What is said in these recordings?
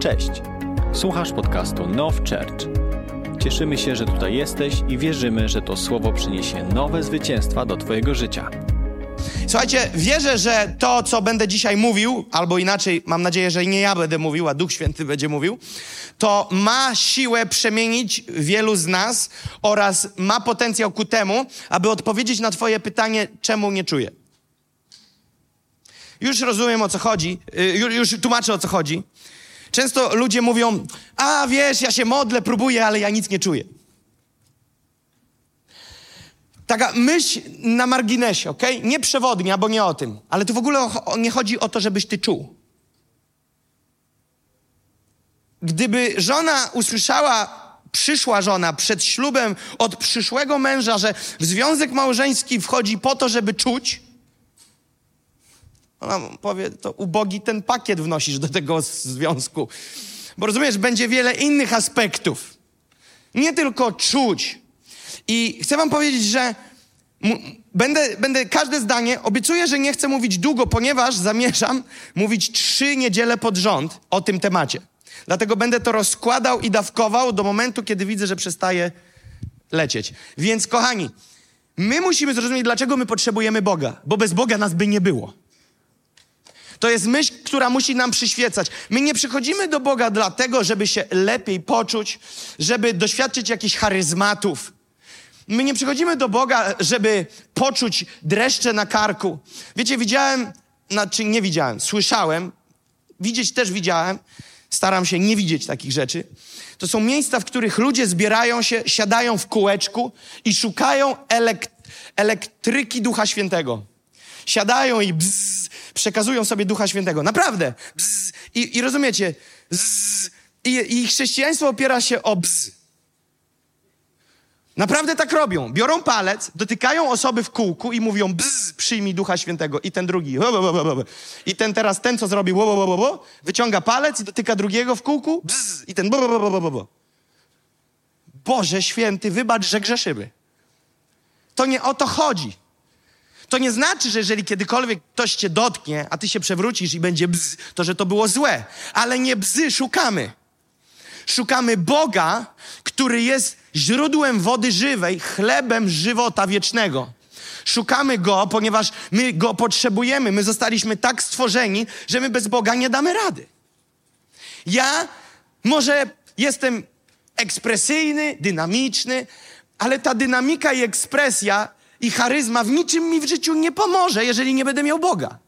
Cześć. Słuchasz podcastu Now Church. Cieszymy się, że tutaj jesteś i wierzymy, że to słowo przyniesie nowe zwycięstwa do Twojego życia. Słuchajcie, wierzę, że to, co będę dzisiaj mówił, albo inaczej, mam nadzieję, że nie ja będę mówił, a Duch Święty będzie mówił, to ma siłę przemienić wielu z nas oraz ma potencjał ku temu, aby odpowiedzieć na Twoje pytanie, czemu nie czuję. Już rozumiem o co chodzi, y, już, już tłumaczę o co chodzi. Często ludzie mówią, a wiesz, ja się modlę, próbuję, ale ja nic nie czuję. Taka myśl na marginesie, ok? Nie przewodnia, bo nie o tym. Ale tu w ogóle nie chodzi o to, żebyś ty czuł. Gdyby żona usłyszała, przyszła żona przed ślubem od przyszłego męża, że w związek małżeński wchodzi po to, żeby czuć, ona powie, to ubogi ten pakiet wnosisz do tego związku. Bo rozumiesz, będzie wiele innych aspektów. Nie tylko czuć. I chcę wam powiedzieć, że będę, będę każde zdanie, obiecuję, że nie chcę mówić długo, ponieważ zamierzam mówić trzy niedziele pod rząd o tym temacie. Dlatego będę to rozkładał i dawkował do momentu, kiedy widzę, że przestaje lecieć. Więc kochani, my musimy zrozumieć, dlaczego my potrzebujemy Boga, bo bez Boga nas by nie było. To jest myśl, która musi nam przyświecać. My nie przychodzimy do Boga dlatego, żeby się lepiej poczuć, żeby doświadczyć jakichś charyzmatów. My nie przychodzimy do Boga, żeby poczuć dreszcze na karku. Wiecie, widziałem, znaczy nie widziałem, słyszałem, widzieć też widziałem, staram się nie widzieć takich rzeczy. To są miejsca, w których ludzie zbierają się, siadają w kółeczku i szukają elek elektryki Ducha Świętego. Siadają i bzz, przekazują sobie Ducha Świętego. Naprawdę. Bzz. I, I rozumiecie? I, I chrześcijaństwo opiera się o bzz. Naprawdę tak robią. Biorą palec, dotykają osoby w kółku i mówią bzz, przyjmij Ducha Świętego. I ten drugi, i ten teraz, ten co zrobił, wyciąga palec i dotyka drugiego w kółku, bzz, i ten Boże Święty, wybacz, że grzeszymy. To nie o to chodzi. To nie znaczy, że jeżeli kiedykolwiek ktoś cię dotknie, a ty się przewrócisz i będzie bzz, to że to było złe. Ale nie bzy szukamy. Szukamy Boga, który jest źródłem wody żywej, chlebem żywota wiecznego. Szukamy Go, ponieważ my Go potrzebujemy. My zostaliśmy tak stworzeni, że my bez Boga nie damy rady. Ja może jestem ekspresyjny, dynamiczny, ale ta dynamika i ekspresja i charyzma w niczym mi w życiu nie pomoże, jeżeli nie będę miał Boga.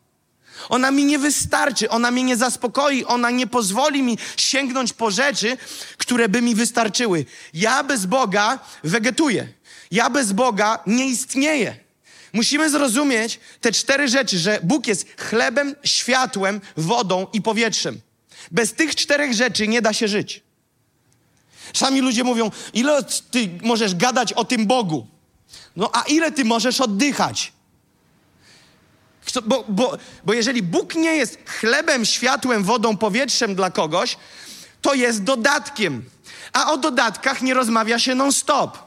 Ona mi nie wystarczy, ona mnie nie zaspokoi, ona nie pozwoli mi sięgnąć po rzeczy, które by mi wystarczyły. Ja bez Boga wegetuję. Ja bez Boga nie istnieję. Musimy zrozumieć te cztery rzeczy, że Bóg jest chlebem, światłem, wodą i powietrzem. Bez tych czterech rzeczy nie da się żyć. Sami ludzie mówią, ile ty możesz gadać o tym Bogu? No a ile ty możesz oddychać? Bo, bo, bo jeżeli Bóg nie jest chlebem, światłem, wodą, powietrzem dla kogoś, to jest dodatkiem. A o dodatkach nie rozmawia się non-stop.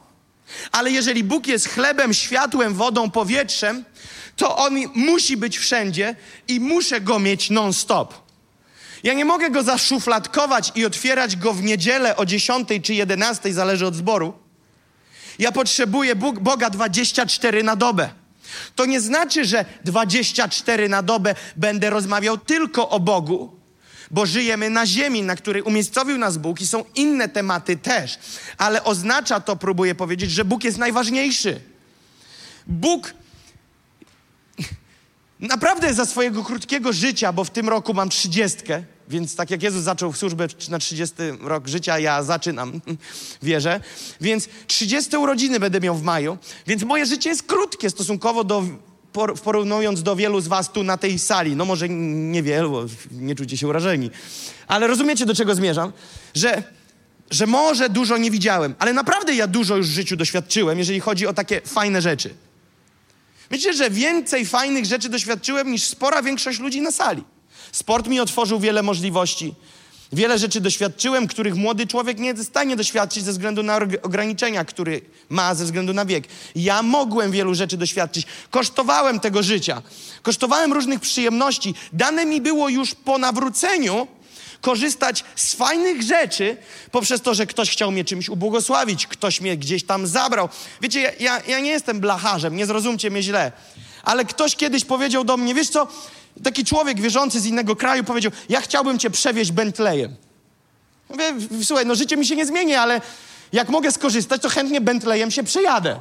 Ale jeżeli Bóg jest chlebem, światłem, wodą, powietrzem, to On musi być wszędzie i muszę go mieć non-stop. Ja nie mogę go zaszufladkować i otwierać go w niedzielę o 10 czy 11, zależy od zboru. Ja potrzebuję Bóg, Boga 24 na dobę. To nie znaczy, że 24 na dobę będę rozmawiał tylko o Bogu, bo żyjemy na ziemi, na której umiejscowił nas Bóg i są inne tematy też. Ale oznacza to, próbuję powiedzieć, że Bóg jest najważniejszy. Bóg naprawdę za swojego krótkiego życia, bo w tym roku mam trzydziestkę, więc tak jak Jezus zaczął służbę na 30 rok życia, ja zaczynam, wierzę. Więc 30 urodziny będę miał w maju, więc moje życie jest krótkie stosunkowo do, porównując do wielu z was tu na tej sali. No może niewielu, bo nie czujcie się urażeni. Ale rozumiecie, do czego zmierzam? Że, że może dużo nie widziałem, ale naprawdę ja dużo już w życiu doświadczyłem, jeżeli chodzi o takie fajne rzeczy. Myślę, że więcej fajnych rzeczy doświadczyłem niż spora większość ludzi na sali. Sport mi otworzył wiele możliwości. Wiele rzeczy doświadczyłem, których młody człowiek nie jest w stanie doświadczyć ze względu na ograniczenia, które ma ze względu na wiek. Ja mogłem wielu rzeczy doświadczyć. Kosztowałem tego życia. Kosztowałem różnych przyjemności. Dane mi było już po nawróceniu korzystać z fajnych rzeczy poprzez to, że ktoś chciał mnie czymś ubłogosławić, ktoś mnie gdzieś tam zabrał. Wiecie, ja, ja, nie jestem blacharzem, nie zrozumcie mnie źle, ale ktoś kiedyś powiedział do mnie, wiesz co, taki człowiek wierzący z innego kraju powiedział, ja chciałbym cię przewieźć Bentleyem. Mówię, słuchaj, no życie mi się nie zmieni, ale jak mogę skorzystać, to chętnie Bentleyem się przejadę.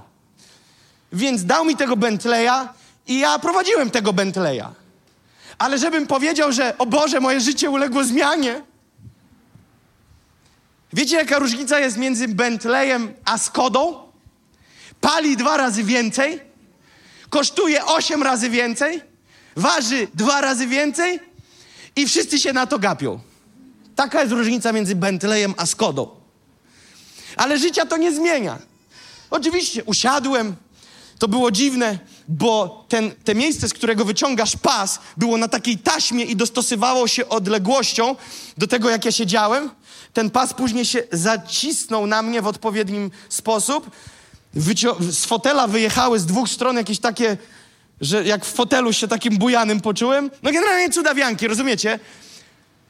Więc dał mi tego Bentleya i ja prowadziłem tego Bentleya. Ale żebym powiedział, że o Boże, moje życie uległo zmianie. Wiecie, jaka różnica jest między Bentleyem a Skodą? Pali dwa razy więcej, kosztuje osiem razy więcej, waży dwa razy więcej i wszyscy się na to gapią. Taka jest różnica między Bentleyem a Skodą. Ale życia to nie zmienia. Oczywiście usiadłem, to było dziwne, bo ten, te miejsce, z którego wyciągasz pas, było na takiej taśmie i dostosowało się odległością do tego, jak ja siedziałem. Ten pas później się zacisnął na mnie w odpowiednim sposób. Wycio- z fotela wyjechały z dwóch stron jakieś takie, że jak w fotelu się takim bujanym poczułem. No generalnie cudawianki, rozumiecie?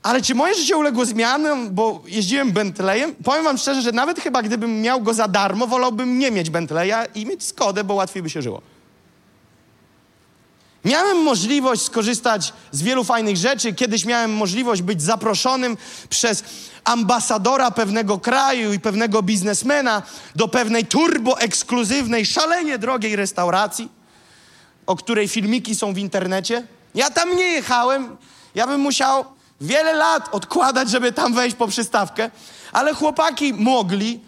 Ale czy moje życie uległo zmianom, bo jeździłem Bentleyem? Powiem wam szczerze, że nawet chyba gdybym miał go za darmo, wolałbym nie mieć Bentleya i mieć Skodę, bo łatwiej by się żyło. Miałem możliwość skorzystać z wielu fajnych rzeczy. Kiedyś miałem możliwość być zaproszonym przez ambasadora pewnego kraju i pewnego biznesmena do pewnej turbo ekskluzywnej, szalenie drogiej restauracji, o której filmiki są w internecie. Ja tam nie jechałem. Ja bym musiał wiele lat odkładać, żeby tam wejść po przystawkę, ale chłopaki mogli,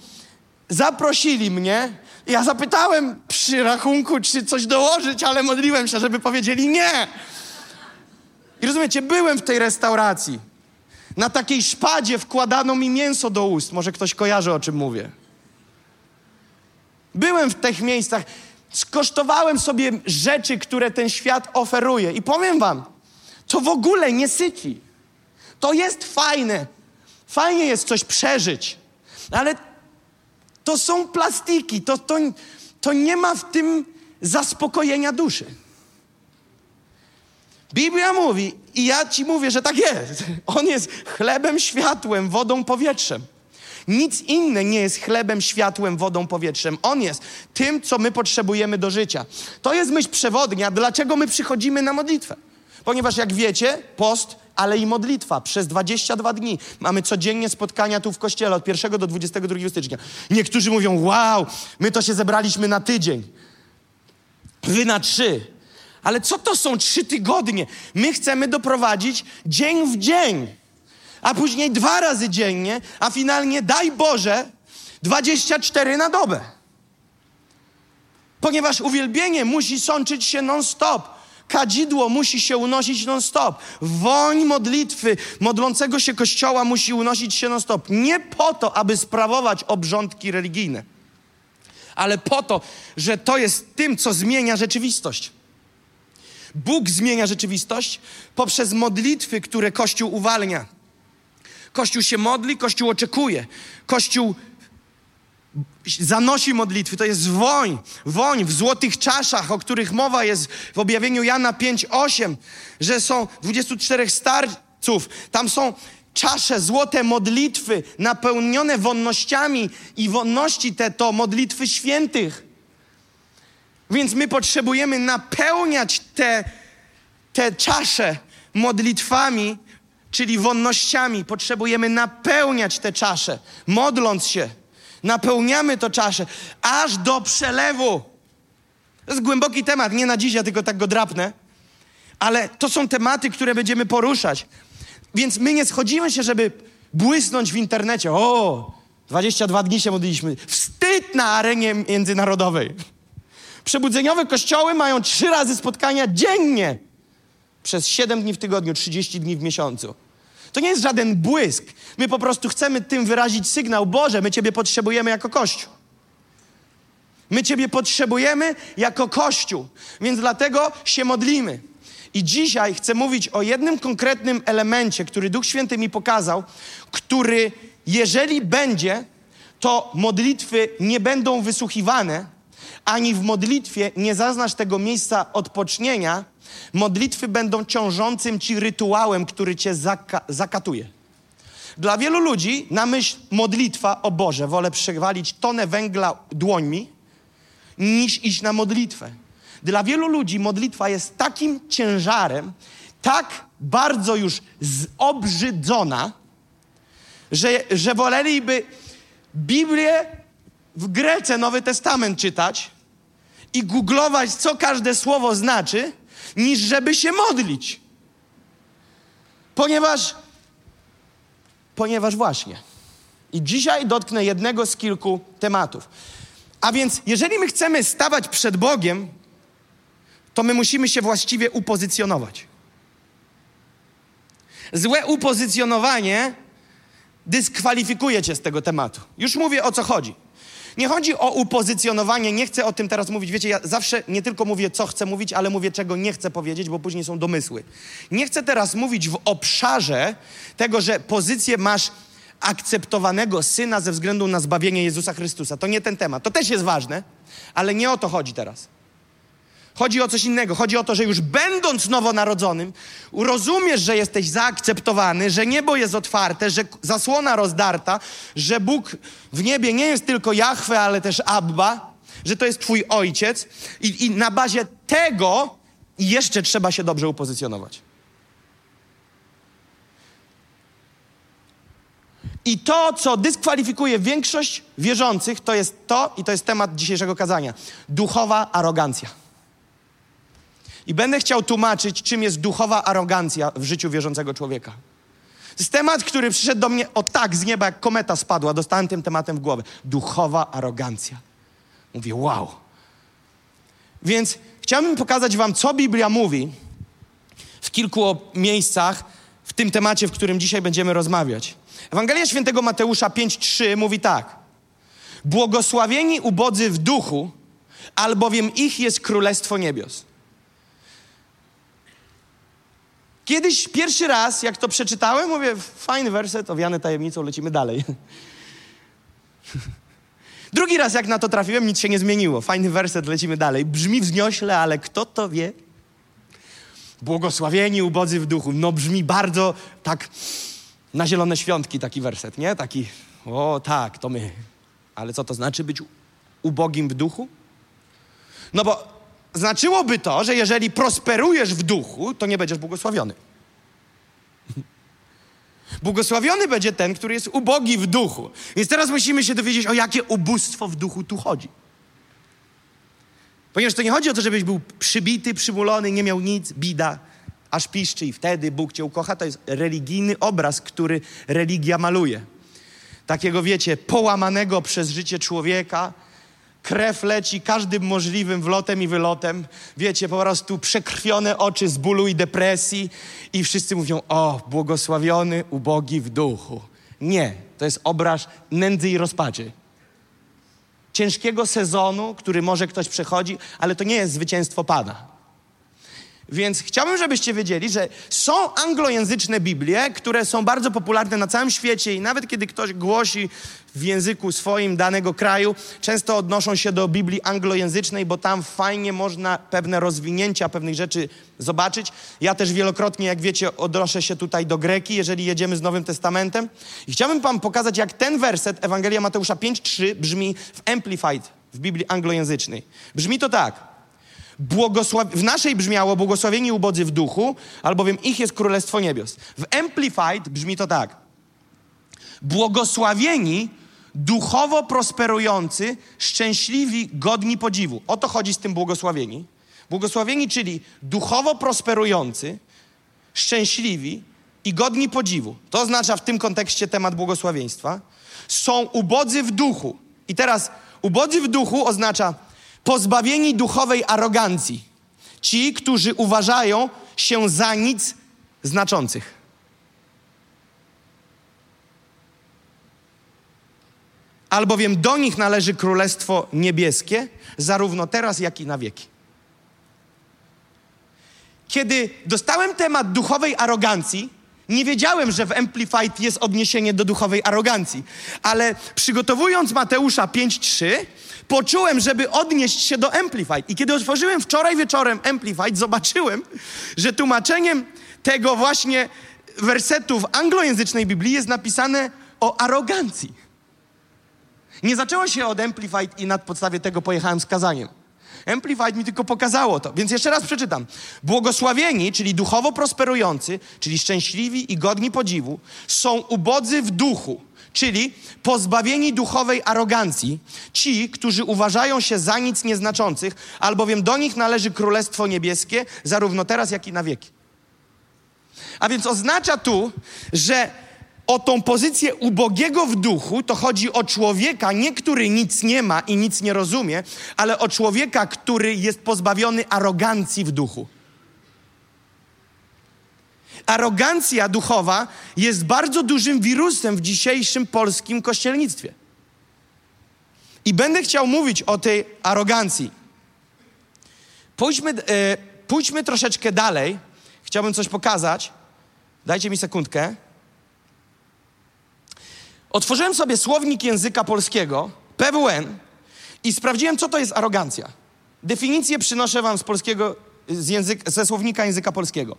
zaprosili mnie. Ja zapytałem przy rachunku, czy coś dołożyć, ale modliłem się, żeby powiedzieli nie. I rozumiecie, byłem w tej restauracji. Na takiej szpadzie wkładano mi mięso do ust. Może ktoś kojarzy, o czym mówię. Byłem w tych miejscach. Skosztowałem sobie rzeczy, które ten świat oferuje. I powiem wam, to w ogóle nie syci. To jest fajne. Fajnie jest coś przeżyć, ale to są plastiki. To, to, to nie ma w tym zaspokojenia duszy. Biblia mówi, i ja ci mówię, że tak jest. On jest chlebem, światłem, wodą, powietrzem. Nic inne nie jest chlebem, światłem, wodą, powietrzem. On jest tym, co my potrzebujemy do życia. To jest myśl przewodnia, dlaczego my przychodzimy na modlitwę. Ponieważ jak wiecie, post, ale i modlitwa przez 22 dni. Mamy codziennie spotkania tu w kościele od 1 do 22 stycznia. Niektórzy mówią, wow, my to się zebraliśmy na tydzień. Wy na trzy. Ale co to są trzy tygodnie? My chcemy doprowadzić dzień w dzień, a później dwa razy dziennie, a finalnie, daj Boże, 24 na dobę. Ponieważ uwielbienie musi sączyć się non-stop. Kadzidło musi się unosić non-stop. Woń modlitwy modlącego się kościoła musi unosić się non-stop. Nie po to, aby sprawować obrządki religijne, ale po to, że to jest tym, co zmienia rzeczywistość. Bóg zmienia rzeczywistość poprzez modlitwy, które Kościół uwalnia. Kościół się modli, Kościół oczekuje. Kościół zanosi modlitwy. To jest woń, woń w złotych czaszach, o których mowa jest w objawieniu Jana 5:8, że są 24 starców. Tam są czasze, złote modlitwy napełnione wonnościami i wonności te to modlitwy świętych. Więc my potrzebujemy napełniać te, te czasze modlitwami, czyli wonnościami. Potrzebujemy napełniać te czasze, modląc się. Napełniamy to czasze, aż do przelewu. To jest głęboki temat, nie na dziś, ja tylko tak go drapnę. Ale to są tematy, które będziemy poruszać. Więc my nie schodzimy się, żeby błysnąć w internecie. O, 22 dni się modliliśmy. Wstyd na arenie międzynarodowej. Przebudzeniowe kościoły mają trzy razy spotkania dziennie. Przez 7 dni w tygodniu, 30 dni w miesiącu. To nie jest żaden błysk. My po prostu chcemy tym wyrazić sygnał: Boże, my Ciebie potrzebujemy jako Kościół. My Ciebie potrzebujemy jako Kościół, więc dlatego się modlimy. I dzisiaj chcę mówić o jednym konkretnym elemencie, który Duch Święty mi pokazał, który, jeżeli będzie, to modlitwy nie będą wysłuchiwane, ani w modlitwie nie zaznasz tego miejsca odpocznienia, modlitwy będą ciążącym ci rytuałem, który cię zaka zakatuje. Dla wielu ludzi na myśl modlitwa, o Boże, wolę przewalić tonę węgla dłońmi, niż iść na modlitwę. Dla wielu ludzi modlitwa jest takim ciężarem, tak bardzo już zobrzydzona, że, że woleliby Biblię w Grece, Nowy Testament czytać i googlować, co każde słowo znaczy, niż żeby się modlić. Ponieważ, ponieważ właśnie. I dzisiaj dotknę jednego z kilku tematów. A więc, jeżeli my chcemy stawać przed Bogiem, to my musimy się właściwie upozycjonować. Złe upozycjonowanie dyskwalifikuje cię z tego tematu. Już mówię o co chodzi. Nie chodzi o upozycjonowanie, nie chcę o tym teraz mówić. Wiecie, ja zawsze nie tylko mówię, co chcę mówić, ale mówię, czego nie chcę powiedzieć, bo później są domysły. Nie chcę teraz mówić w obszarze tego, że pozycję masz akceptowanego syna ze względu na zbawienie Jezusa Chrystusa. To nie ten temat. To też jest ważne, ale nie o to chodzi teraz. Chodzi o coś innego. Chodzi o to, że już będąc nowonarodzonym, rozumiesz, że jesteś zaakceptowany, że niebo jest otwarte, że zasłona rozdarta, że Bóg w niebie nie jest tylko Jahwe, ale też Abba, że to jest Twój ojciec, i, i na bazie tego jeszcze trzeba się dobrze upozycjonować. I to, co dyskwalifikuje większość wierzących, to jest to, i to jest temat dzisiejszego kazania: duchowa arogancja. I będę chciał tłumaczyć, czym jest duchowa arogancja w życiu wierzącego człowieka. To jest temat, który przyszedł do mnie o tak z nieba, jak kometa spadła. Dostałem tym tematem w głowę. Duchowa arogancja. Mówię, wow. Więc chciałbym pokazać Wam, co Biblia mówi w kilku miejscach w tym temacie, w którym dzisiaj będziemy rozmawiać. Ewangelia Świętego Mateusza 5:3 mówi tak: Błogosławieni ubodzy w duchu, albowiem ich jest królestwo niebios. Kiedyś pierwszy raz, jak to przeczytałem, mówię, fajny werset, owiany tajemnicą, lecimy dalej. Drugi raz, jak na to trafiłem, nic się nie zmieniło. Fajny werset, lecimy dalej. Brzmi wzniośle, ale kto to wie? Błogosławieni ubodzy w duchu. No brzmi bardzo tak na zielone świątki taki werset, nie? Taki, o tak, to my. Ale co to znaczy być ubogim w duchu? No bo znaczyłoby to, że jeżeli prosperujesz w duchu, to nie będziesz błogosławiony. Błogosławiony będzie ten, który jest ubogi w duchu. Więc teraz musimy się dowiedzieć, o jakie ubóstwo w duchu tu chodzi. Ponieważ to nie chodzi o to, żebyś był przybity, przymulony, nie miał nic, bida, aż piszczy i wtedy Bóg cię ukocha. To jest religijny obraz, który religia maluje. Takiego, wiecie, połamanego przez życie człowieka, krew leci każdym możliwym wlotem i wylotem. Wiecie, po prostu przekrwione oczy z bólu i depresji i wszyscy mówią, o, błogosławiony, ubogi w duchu. Nie, to jest obraz nędzy i rozpaczy. Ciężkiego sezonu, który może ktoś przechodzi, ale to nie jest zwycięstwo Pana. Więc chciałbym, żebyście wiedzieli, że są anglojęzyczne Biblie, które są bardzo popularne na całym świecie i nawet kiedy ktoś głosi w języku swoim danego kraju, często odnoszą się do Biblii anglojęzycznej, bo tam fajnie można pewne rozwinięcia pewnych rzeczy zobaczyć. Ja też wielokrotnie, jak wiecie, odnoszę się tutaj do Greki, jeżeli jedziemy z Nowym Testamentem. I chciałbym wam pokazać, jak ten werset Ewangelia Mateusza 5.3 brzmi w Amplified, w Biblii anglojęzycznej. Brzmi to tak. Błogosław... W naszej brzmiało błogosławieni ubodzy w duchu, albowiem ich jest Królestwo Niebios. W Amplified brzmi to tak. Błogosławieni, duchowo prosperujący, szczęśliwi, godni podziwu. O to chodzi z tym błogosławieni. Błogosławieni, czyli duchowo prosperujący, szczęśliwi i godni podziwu. To oznacza w tym kontekście temat błogosławieństwa. Są ubodzy w duchu. I teraz ubodzy w duchu oznacza pozbawieni duchowej arogancji. Ci, którzy uważają się za nic znaczących. Albowiem do nich należy Królestwo Niebieskie, zarówno teraz, jak i na wieki. Kiedy dostałem temat duchowej arogancji, nie wiedziałem, że w Amplified jest odniesienie do duchowej arogancji, ale przygotowując Mateusza 5:3, poczułem, żeby odnieść się do Amplified. I kiedy otworzyłem wczoraj wieczorem Amplified, zobaczyłem, że tłumaczeniem tego właśnie wersetu w anglojęzycznej Biblii jest napisane o arogancji. Nie zaczęło się od Amplified i na podstawie tego pojechałem z kazaniem. Amplified mi tylko pokazało to. Więc jeszcze raz przeczytam. Błogosławieni, czyli duchowo prosperujący, czyli szczęśliwi i godni podziwu, są ubodzy w duchu, czyli pozbawieni duchowej arogancji, ci, którzy uważają się za nic nieznaczących, albowiem do nich należy Królestwo Niebieskie, zarówno teraz, jak i na wieki. A więc oznacza tu, że o tą pozycję ubogiego w duchu, to chodzi o człowieka, nie który nic nie ma i nic nie rozumie, ale o człowieka, który jest pozbawiony arogancji w duchu. Arogancja duchowa jest bardzo dużym wirusem w dzisiejszym polskim kościelnictwie. I będę chciał mówić o tej arogancji. Pójdźmy, e, pójdźmy troszeczkę dalej. Chciałbym coś pokazać. Dajcie mi sekundkę. Otworzyłem sobie słownik języka polskiego, PWN, i sprawdziłem, co to jest arogancja. Definicję przynoszę wam z polskiego, z język, ze słownika języka polskiego.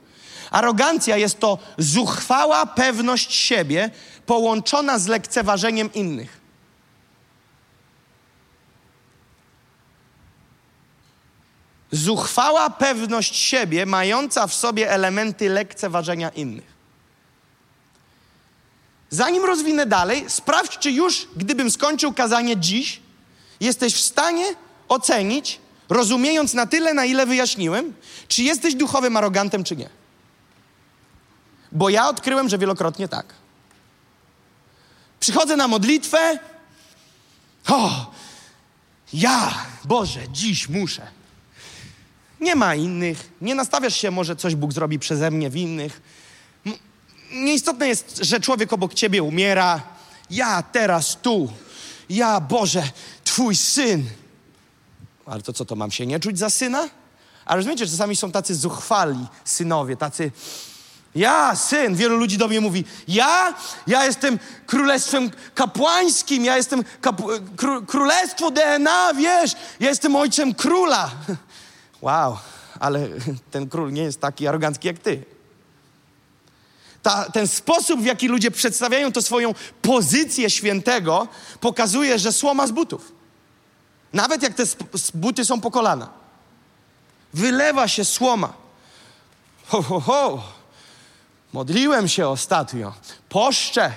Arogancja jest to zuchwała pewność siebie połączona z lekceważeniem innych. Zuchwała pewność siebie, mająca w sobie elementy lekceważenia innych. Zanim rozwinę dalej, sprawdź, czy już, gdybym skończył kazanie dziś, jesteś w stanie ocenić, rozumiejąc na tyle, na ile wyjaśniłem, czy jesteś duchowym arogantem, czy nie. Bo ja odkryłem, że wielokrotnie tak. Przychodzę na modlitwę. O, ja, Boże, dziś muszę. Nie ma innych. Nie nastawiasz się, może coś Bóg zrobi przeze mnie w innych nieistotne jest, że człowiek obok ciebie umiera. Ja teraz tu. Ja, Boże, twój syn. Ale to co, to mam się nie czuć za syna? A rozumiecie, że czasami są tacy zuchwali synowie, tacy... Ja, syn, wielu ludzi do mnie mówi, ja, ja jestem królestwem kapłańskim, ja jestem kró, królestwo DNA, wiesz, ja jestem ojcem króla. Wow, ale ten król nie jest taki arogancki jak ty ta, ten sposób, w jaki ludzie przedstawiają to swoją pozycję świętego, pokazuje, że słoma z butów. Nawet jak te buty są po kolana. Wylewa się słoma. Ho, ho, ho. Modliłem się ostatnio. Poszczę.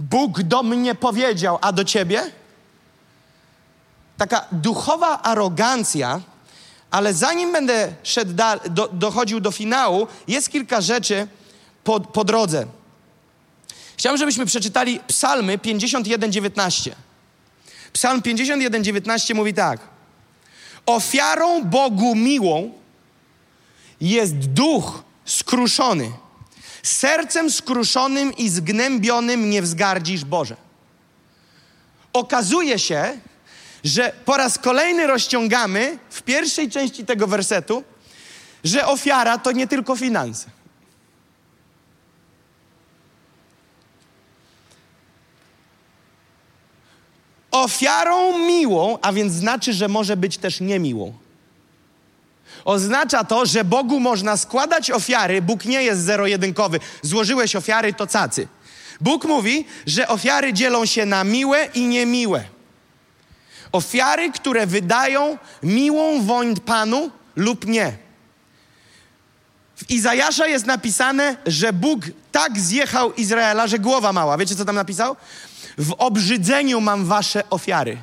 Bóg do mnie powiedział, a do ciebie? Taka duchowa arogancja, ale zanim będę szedł do, dochodził do finału, jest kilka rzeczy, po, po drodze. Chciałbym, żebyśmy przeczytali Psalmy 51:19. Psalm 51:19 mówi tak: Ofiarą Bogu miłą jest duch skruszony. Sercem skruszonym i zgnębionym nie wzgardzisz Boże. Okazuje się, że po raz kolejny rozciągamy w pierwszej części tego wersetu, że ofiara to nie tylko finanse. Ofiarą miłą, a więc znaczy, że może być też niemiłą. Oznacza to, że Bogu można składać ofiary. Bóg nie jest zero-jedynkowy. Złożyłeś ofiary, to cacy. Bóg mówi, że ofiary dzielą się na miłe i niemiłe. Ofiary, które wydają miłą woń Panu lub nie. W Izajasza jest napisane, że Bóg tak zjechał Izraela, że głowa mała. Wiecie, co tam napisał? W obrzydzeniu mam wasze ofiary.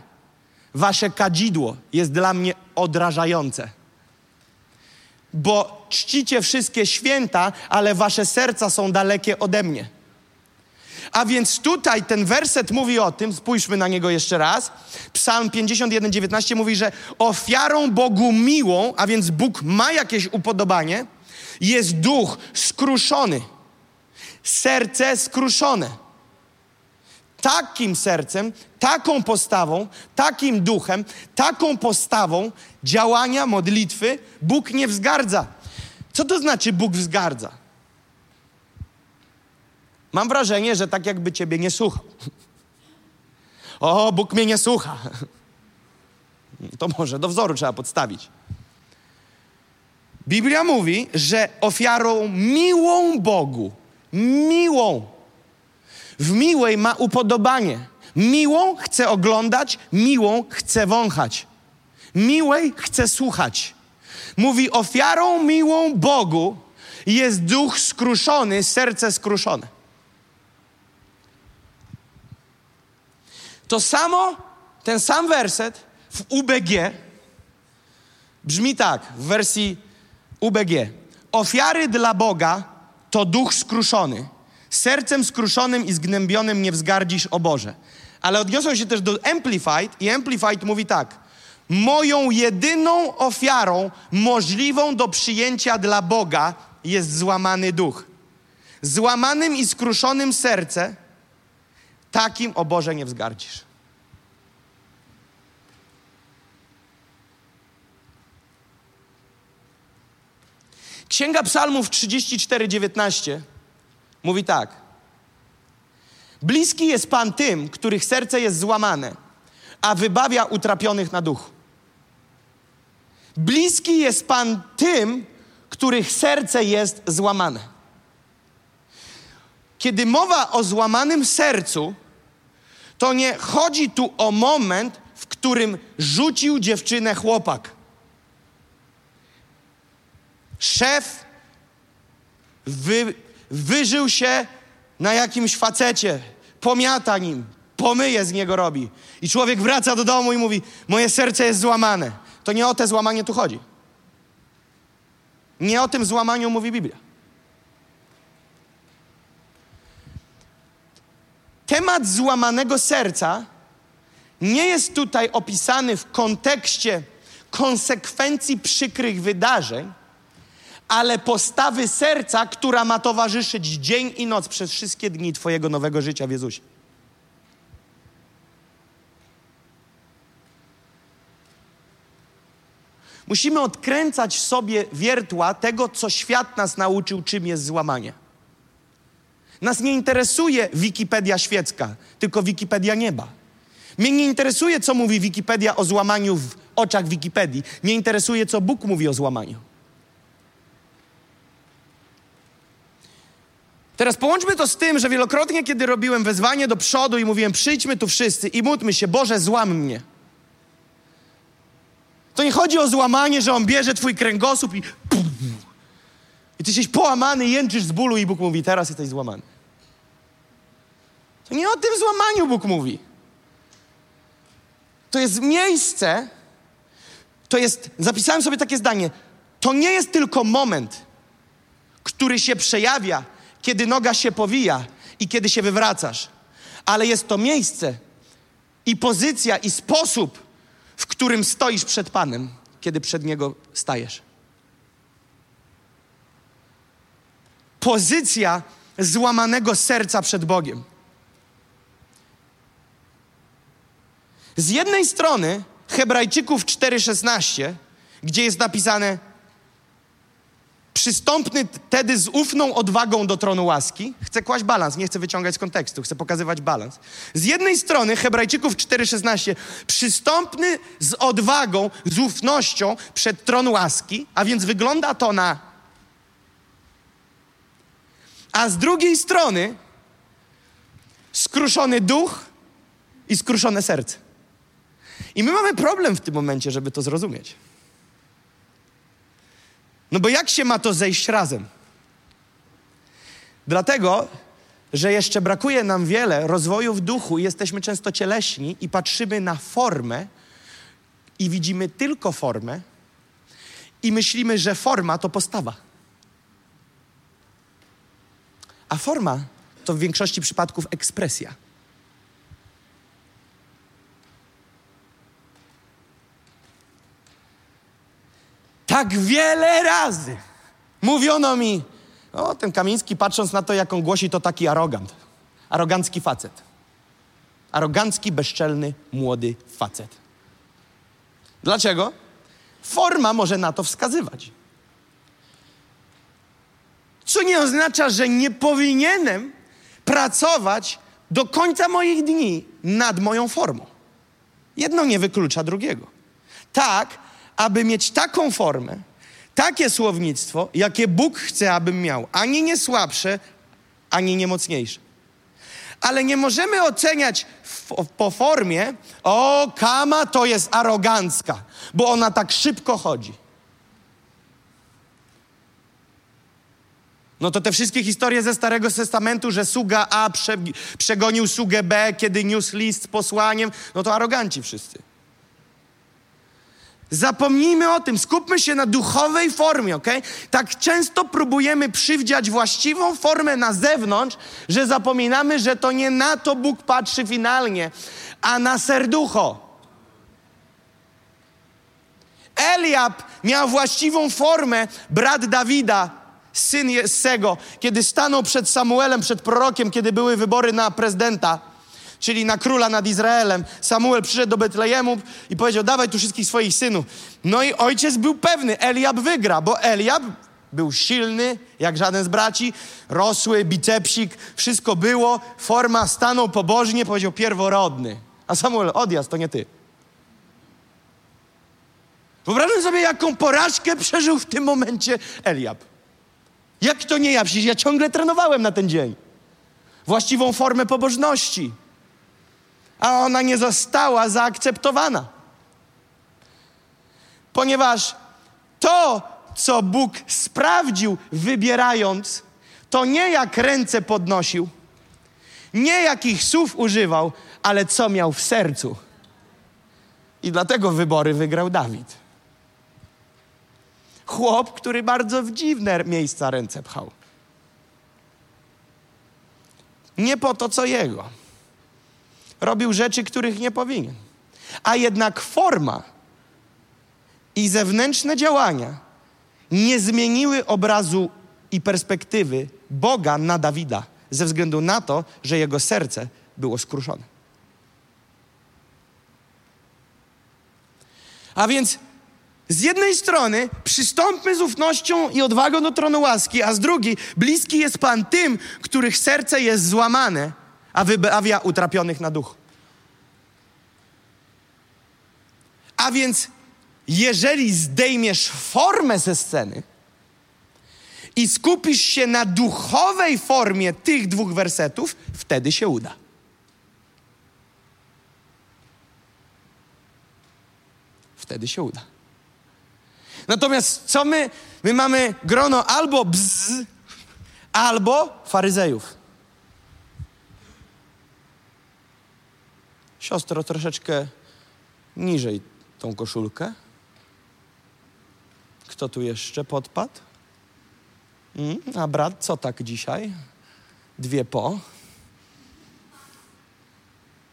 Wasze kadzidło jest dla mnie odrażające. Bo czcicie wszystkie święta, ale wasze serca są dalekie ode mnie. A więc tutaj ten werset mówi o tym, spójrzmy na niego jeszcze raz. Psalm 51, 19 mówi, że ofiarą Bogu miłą, a więc Bóg ma jakieś upodobanie, jest duch skruszony, serce skruszone takim sercem, taką postawą, takim duchem, taką postawą działania, modlitwy Bóg nie wzgardza. Co to znaczy Bóg wzgardza? Mam wrażenie, że tak jakby Ciebie nie słuchał. O, Bóg mnie nie słucha. To może do wzoru trzeba podstawić. Biblia mówi, że ofiarą miłą Bogu miłą. W miłej ma upodobanie. Miłą chce oglądać, miłą chce wąchać. Miłej chce słuchać. Mówi, ofiarą miłą Bogu jest duch skruszony, serce skruszone. To samo, ten sam werset w UBG brzmi tak, w wersji UBG. Ofiary dla Boga to duch skruszony. Sercem skruszonym i zgnębionym nie wzgardzisz o Boże. Ale odniosą się też do Amplified i Amplified mówi tak. Moją jedyną ofiarą możliwą do przyjęcia dla Boga jest złamany duch. Złamanym i skruszonym serce, takim o Boże nie wzgardzisz. Księga Psalmów 34:19 mówi tak: Bliski jest Pan tym, których serce jest złamane, a wybawia utrapionych na duchu. Bliski jest Pan tym, których serce jest złamane. Kiedy mowa o złamanym sercu, to nie chodzi tu o moment, w którym rzucił dziewczynę chłopak. Szef wy, wyżył się na jakimś facecie, pomiata nim, pomyje z niego robi. I człowiek wraca do domu i mówi: Moje serce jest złamane. To nie o te złamanie tu chodzi. Nie o tym złamaniu mówi Biblia. Temat złamanego serca nie jest tutaj opisany w kontekście konsekwencji przykrych wydarzeń, ale postawy serca, która ma towarzyszyć dzień i noc przez wszystkie dni Twojego nowego życia w Jezusie. Musimy odkręcać sobie wiertła tego, co świat nas nauczył, czym jest złamanie. Nas nie interesuje Wikipedia świecka, tylko Wikipedia nieba. Mnie nie interesuje, co mówi Wikipedia o złamaniu w oczach Wikipedii. Mnie interesuje, co Bóg mówi o złamaniu. Teraz połączmy to z tym, że wielokrotnie, kiedy robiłem wezwanie do przodu i mówiłem, przyjdźmy tu wszyscy i módlmy się, Boże, złam mnie. To nie chodzi o złamanie, że On bierze twój kręgosłup i i ty jesteś połamany, jęczysz z bólu i Bóg mówi, teraz jesteś złamany. To nie o tym złamaniu Bóg mówi. To jest miejsce, to jest, zapisałem sobie takie zdanie, to nie jest tylko moment, który się przejawia, kiedy noga się powija i kiedy się wywracasz, ale jest to miejsce i pozycja i sposób, w którym stoisz przed Panem, kiedy przed Niego stajesz. Pozycja złamanego serca przed Bogiem. Z jednej strony Hebrajczyków 4:16, gdzie jest napisane przystąpny tedy z ufną odwagą do tronu łaski. Chcę kłaść balans, nie chcę wyciągać z kontekstu, chcę pokazywać balans. Z jednej strony Hebrajczyków 4:16 przystąpny z odwagą, z ufnością przed tron łaski, a więc wygląda to na a z drugiej strony skruszony duch i skruszone serce. I my mamy problem w tym momencie, żeby to zrozumieć. No bo jak się ma to zejść razem? Dlatego, że jeszcze brakuje nam wiele rozwoju w duchu jesteśmy często cieleśni i patrzymy na formę i widzimy tylko formę i myślimy, że forma to postawa. A forma to w większości przypadków ekspresja. Tak wiele razy mówiono mi, o ten Kamiński patrząc na to, jak on głosi, to taki arogant. Arogancki facet. Arogancki, bezczelny, młody facet. Dlaczego? Forma może na to wskazywać. Co nie oznacza, że nie powinienem pracować do końca moich dni nad moją formą. Jedno nie wyklucza drugiego. Tak, aby mieć taką formę, takie słownictwo, jakie Bóg chce, abym miał, ani nie słabsze, ani nie mocniejsze. Ale nie możemy oceniać po formie, o, kama to jest arogancka, bo ona tak szybko chodzi. No to te wszystkie historie ze Starego Testamentu, że sługa A prze, przegonił sługę B, kiedy niósł list z posłaniem, no to aroganci wszyscy. Zapomnijmy o tym, skupmy się na duchowej formie, ok? Tak często próbujemy przywdziać właściwą formę na zewnątrz, że zapominamy, że to nie na to Bóg patrzy finalnie, a na serducho. Eliab miał właściwą formę, brat Dawida, syn Jessego, kiedy stanął przed Samuelem, przed prorokiem, kiedy były wybory na prezydenta, czyli na króla nad Izraelem. Samuel przyszedł do Betlejemu i powiedział, dawaj tu wszystkich swoich synów. No i ojciec był pewny, Eliab wygra, bo Eliab był silny, jak żaden z braci, rosły, bicepsik, wszystko było, forma stanął pobożnie, powiedział pierworodny. A Samuel, odjazd, to nie ty. Wyobrażam sobie, jaką porażkę przeżył w tym momencie Eliab. Jak to nie ja? Przecież ja ciągle trenowałem na ten dzień. Właściwą formę pobożności. A ona nie została zaakceptowana. Ponieważ to, co Bóg sprawdził, wybierając, to nie jak ręce podnosił, nie jakich słów używał, ale co miał w sercu. I dlatego wybory wygrał Dawid. Chłop, który bardzo w dziwne miejsca ręce pchał. Nie po to, co jego. Robił rzeczy, których nie powinien. A jednak forma i zewnętrzne działania nie zmieniły obrazu i perspektywy Boga na Dawida, ze względu na to, że jego serce było skruszone. A więc z jednej strony przystąpmy z ufnością i odwagą do tronu łaski, a z drugiej bliski jest Pan tym, których serce jest złamane, a wybawia utrapionych na duch. A więc jeżeli zdejmiesz formę ze sceny i skupisz się na duchowej formie tych dwóch wersetów, wtedy się uda. Wtedy się uda. Natomiast co my? My mamy grono albo bzz, albo faryzejów. Siostro, troszeczkę niżej tą koszulkę. Kto tu jeszcze podpadł? Mm, a brat, co tak dzisiaj? Dwie po.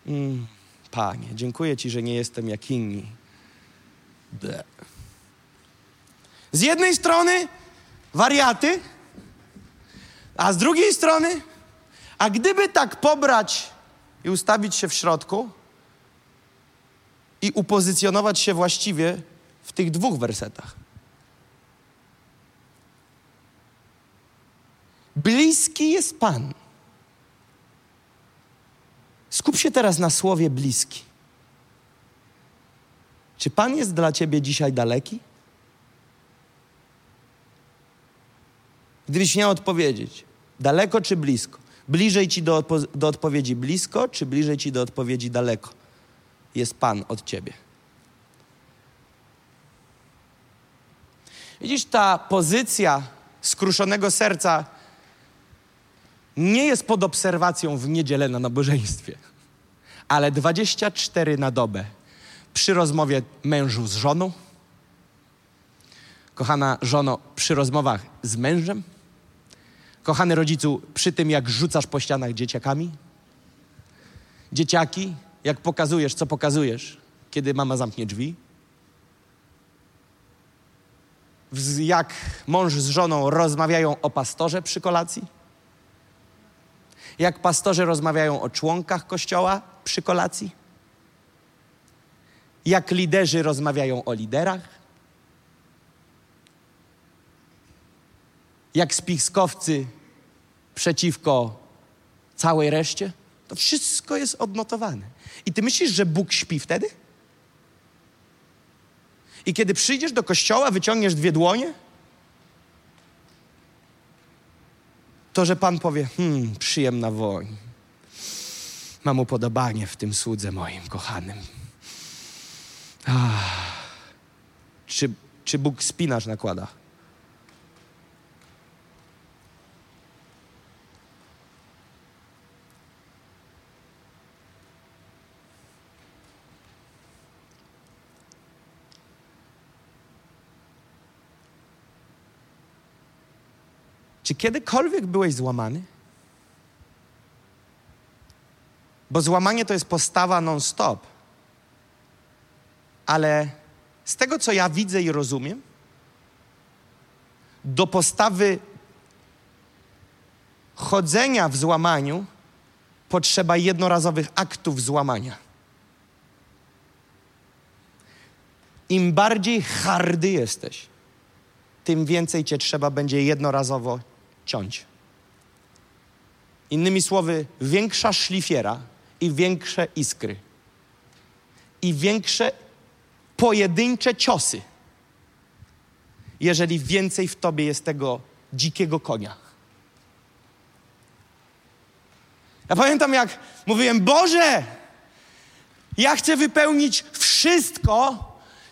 Mm, panie, dziękuję Ci, że nie jestem jak inni. De. Z jednej strony wariaty, a z drugiej strony, a gdyby tak pobrać i ustawić się w środku i upozycjonować się właściwie w tych dwóch wersetach. Bliski jest Pan. Skup się teraz na słowie bliski. Czy Pan jest dla ciebie dzisiaj daleki? Gdybyś miał odpowiedzieć, daleko czy blisko? Bliżej ci do, do odpowiedzi blisko, czy bliżej ci do odpowiedzi daleko? Jest Pan od ciebie. Widzisz, ta pozycja skruszonego serca nie jest pod obserwacją w niedzielę na nabożeństwie, ale 24 na dobę przy rozmowie mężu z żoną, kochana żono, przy rozmowach z mężem, kochany rodzicu, przy tym jak rzucasz po ścianach dzieciakami, dzieciaki, jak pokazujesz, co pokazujesz, kiedy mama zamknie drzwi, jak mąż z żoną rozmawiają o pastorze przy kolacji, jak pastorzy rozmawiają o członkach kościoła przy kolacji, jak liderzy rozmawiają o liderach, jak spiskowcy przeciwko całej reszcie. To wszystko jest odnotowane. I ty myślisz, że Bóg śpi wtedy? I kiedy przyjdziesz do kościoła, wyciągniesz dwie dłonie? to, że Pan powie, hmm, przyjemna woń. Mam upodobanie w tym słudze moim kochanym. Ach. Czy, czy Bóg spinasz nakłada? Czy kiedykolwiek byłeś złamany? Bo złamanie to jest postawa non-stop. Ale z tego, co ja widzę i rozumiem, do postawy chodzenia w złamaniu potrzeba jednorazowych aktów złamania. Im bardziej hardy jesteś, tym więcej cię trzeba będzie jednorazowo ciąć. Innymi słowy, większa szlifiera i większe iskry. I większe pojedyncze ciosy, jeżeli więcej w tobie jest tego dzikiego konia. Ja pamiętam, jak mówiłem: Boże, ja chcę wypełnić wszystko,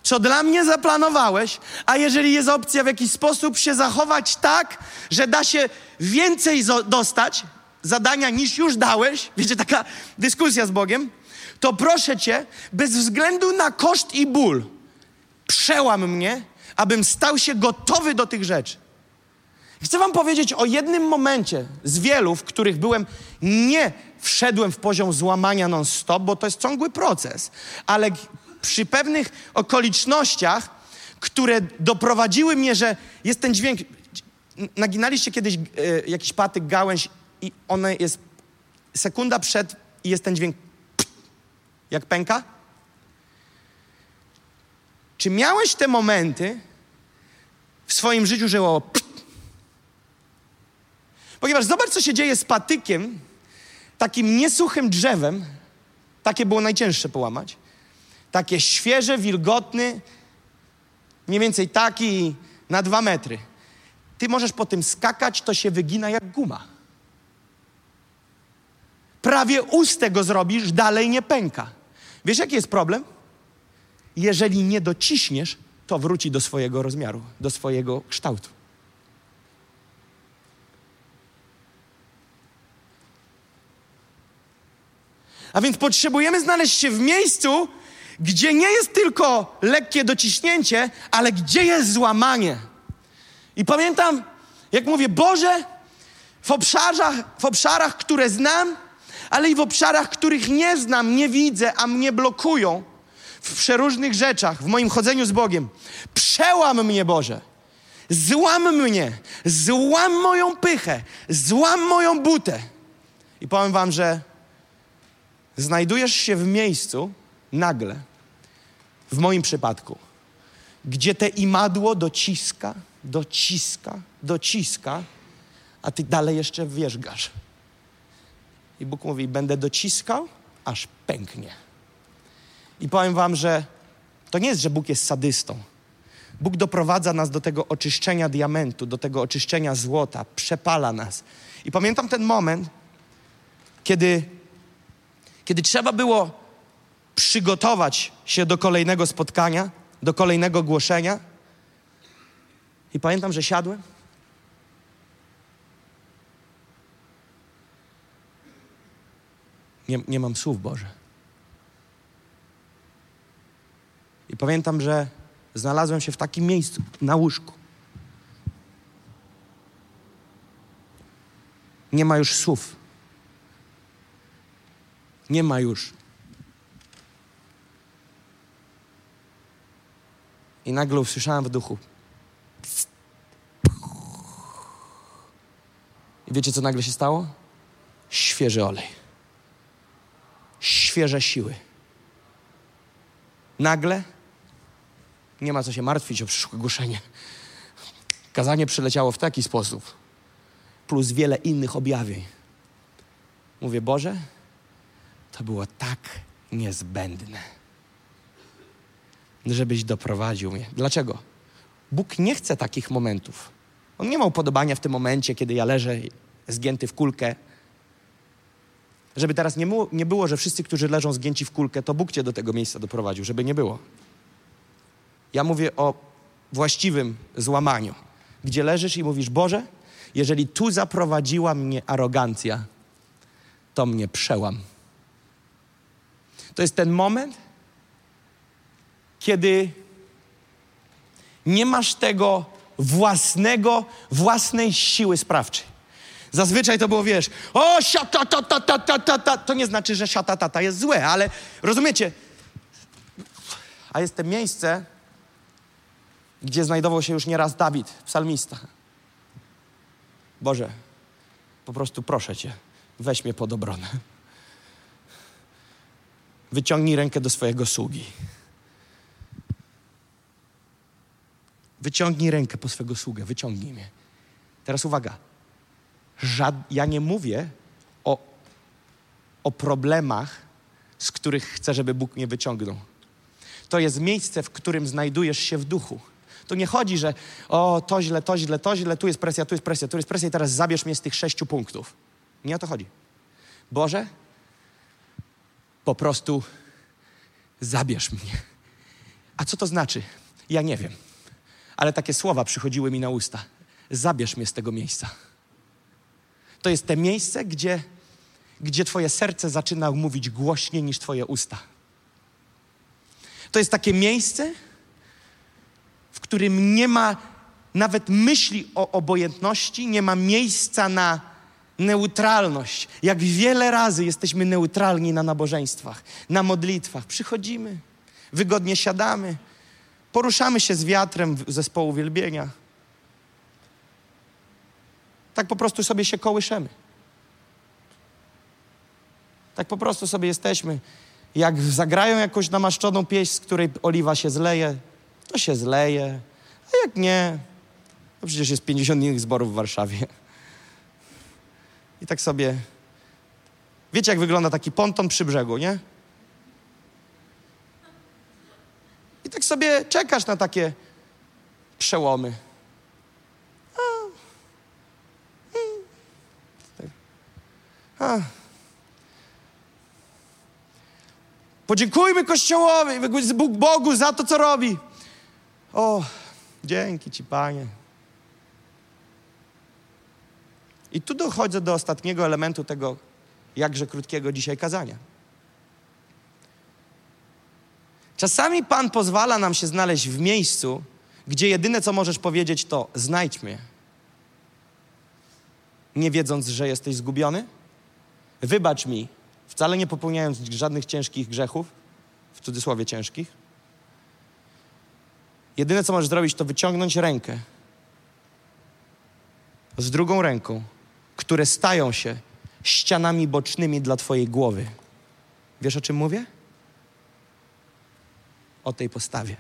co dla mnie zaplanowałeś, a jeżeli jest opcja w jakiś sposób się zachować tak, że da się więcej dostać zadania niż już dałeś, wiecie, taka dyskusja z Bogiem, to proszę Cię, bez względu na koszt i ból, przełam mnie, abym stał się gotowy do tych rzeczy. Chcę Wam powiedzieć o jednym momencie z wielu, w których byłem, nie wszedłem w poziom złamania non-stop, bo to jest ciągły proces, ale przy pewnych okolicznościach, które doprowadziły mnie, że jest ten dźwięk. Naginaliście kiedyś e, jakiś patyk, gałęź i ona jest sekunda przed i jest ten dźwięk jak pęka? Czy miałeś te momenty w swoim życiu, że o Ponieważ zobacz, co się dzieje z patykiem, takim niesuchym drzewem, takie było najcięższe połamać, takie świeże, wilgotny, mniej więcej taki na dwa metry. Ty możesz po tym skakać, to się wygina jak guma. Prawie ustę go zrobisz, dalej nie pęka. Wiesz, jaki jest problem? Jeżeli nie dociśniesz, to wróci do swojego rozmiaru, do swojego kształtu. A więc potrzebujemy znaleźć się w miejscu, gdzie nie jest tylko lekkie dociśnięcie, ale gdzie jest złamanie. I pamiętam, jak mówię, Boże, w obszarach, w obszarach, które znam, ale i w obszarach, których nie znam, nie widzę, a mnie blokują w przeróżnych rzeczach, w moim chodzeniu z Bogiem. Przełam mnie, Boże. Złam mnie, złam moją pychę, złam moją butę. I powiem Wam, że znajdujesz się w miejscu nagle, w moim przypadku, gdzie te imadło dociska, dociska, dociska, a ty dalej jeszcze wierzgasz. I Bóg mówi: Będę dociskał, aż pęknie. I powiem Wam, że to nie jest, że Bóg jest sadystą. Bóg doprowadza nas do tego oczyszczenia diamentu, do tego oczyszczenia złota, przepala nas. I pamiętam ten moment, kiedy, kiedy trzeba było przygotować się do kolejnego spotkania, do kolejnego głoszenia. I pamiętam, że siadłem Nie, nie mam słów, Boże. I pamiętam, że znalazłem się w takim miejscu, na łóżku. Nie ma już słów. Nie ma już. I nagle usłyszałem w duchu. I wiecie, co nagle się stało? Świeży olej świeże siły. Nagle nie ma co się martwić o przyszłe głoszenie. Kazanie przyleciało w taki sposób, plus wiele innych objawień. Mówię, Boże, to było tak niezbędne, żebyś doprowadził mnie. Dlaczego? Bóg nie chce takich momentów. On nie ma upodobania w tym momencie, kiedy ja leżę zgięty w kulkę. Żeby teraz nie, mu, nie było, że wszyscy, którzy leżą zgięci w kulkę, to Bóg cię do tego miejsca doprowadził, żeby nie było. Ja mówię o właściwym złamaniu, gdzie leżysz i mówisz: Boże, jeżeli tu zaprowadziła mnie arogancja, to mnie przełam. To jest ten moment, kiedy nie masz tego własnego, własnej siły sprawczej. Zazwyczaj to było, wiesz, o, siata, ta, ta, ta, ta, ta, ta. To nie znaczy, że siata, ta, ta jest złe, ale rozumiecie? A jest to miejsce, gdzie znajdował się już nieraz Dawid, psalmista. Boże, po prostu proszę Cię, weź mnie pod obronę. Wyciągnij rękę do swojego sługi. Wyciągnij rękę po swego sługę, wyciągnij mnie. Teraz uwaga. Żad... Ja nie mówię o, o problemach, z których chcę, żeby Bóg mnie wyciągnął. To jest miejsce, w którym znajdujesz się w duchu. To nie chodzi, że o, to źle, to źle, to źle, tu jest presja, tu jest presja, tu jest presja i teraz zabierz mnie z tych sześciu punktów. Nie o to chodzi. Boże, po prostu zabierz mnie. A co to znaczy? Ja nie wiem. Ale takie słowa przychodziły mi na usta. Zabierz mnie z tego miejsca. To jest te miejsce, gdzie, gdzie Twoje serce zaczyna mówić głośniej niż Twoje usta. To jest takie miejsce, w którym nie ma nawet myśli o obojętności, nie ma miejsca na neutralność. Jak wiele razy jesteśmy neutralni na nabożeństwach, na modlitwach. Przychodzimy, wygodnie siadamy, poruszamy się z wiatrem zespołu wielbienia. Tak po prostu sobie się kołyszemy. Tak po prostu sobie jesteśmy. Jak zagrają jakąś namaszczoną pieśń, z której oliwa się zleje, to się zleje. A jak nie, to przecież jest 50 innych zborów w Warszawie. I tak sobie. Wiecie, jak wygląda taki ponton przy brzegu, nie? I tak sobie czekasz na takie przełomy. A. A. Podziękujmy Kościołowi, Bogu za to, co robi. O, dzięki Ci, Panie. I tu dochodzę do ostatniego elementu tego jakże krótkiego dzisiaj kazania. Czasami Pan pozwala nam się znaleźć w miejscu, gdzie jedyne co możesz powiedzieć to znajdź mnie. Nie wiedząc, że jesteś zgubiony? Wybacz mi, wcale nie popełniając żadnych ciężkich grzechów, w cudzysłowie ciężkich. Jedyne co możesz zrobić to wyciągnąć rękę z drugą ręką, które stają się ścianami bocznymi dla Twojej głowy. Wiesz o czym mówię? O tej postawie.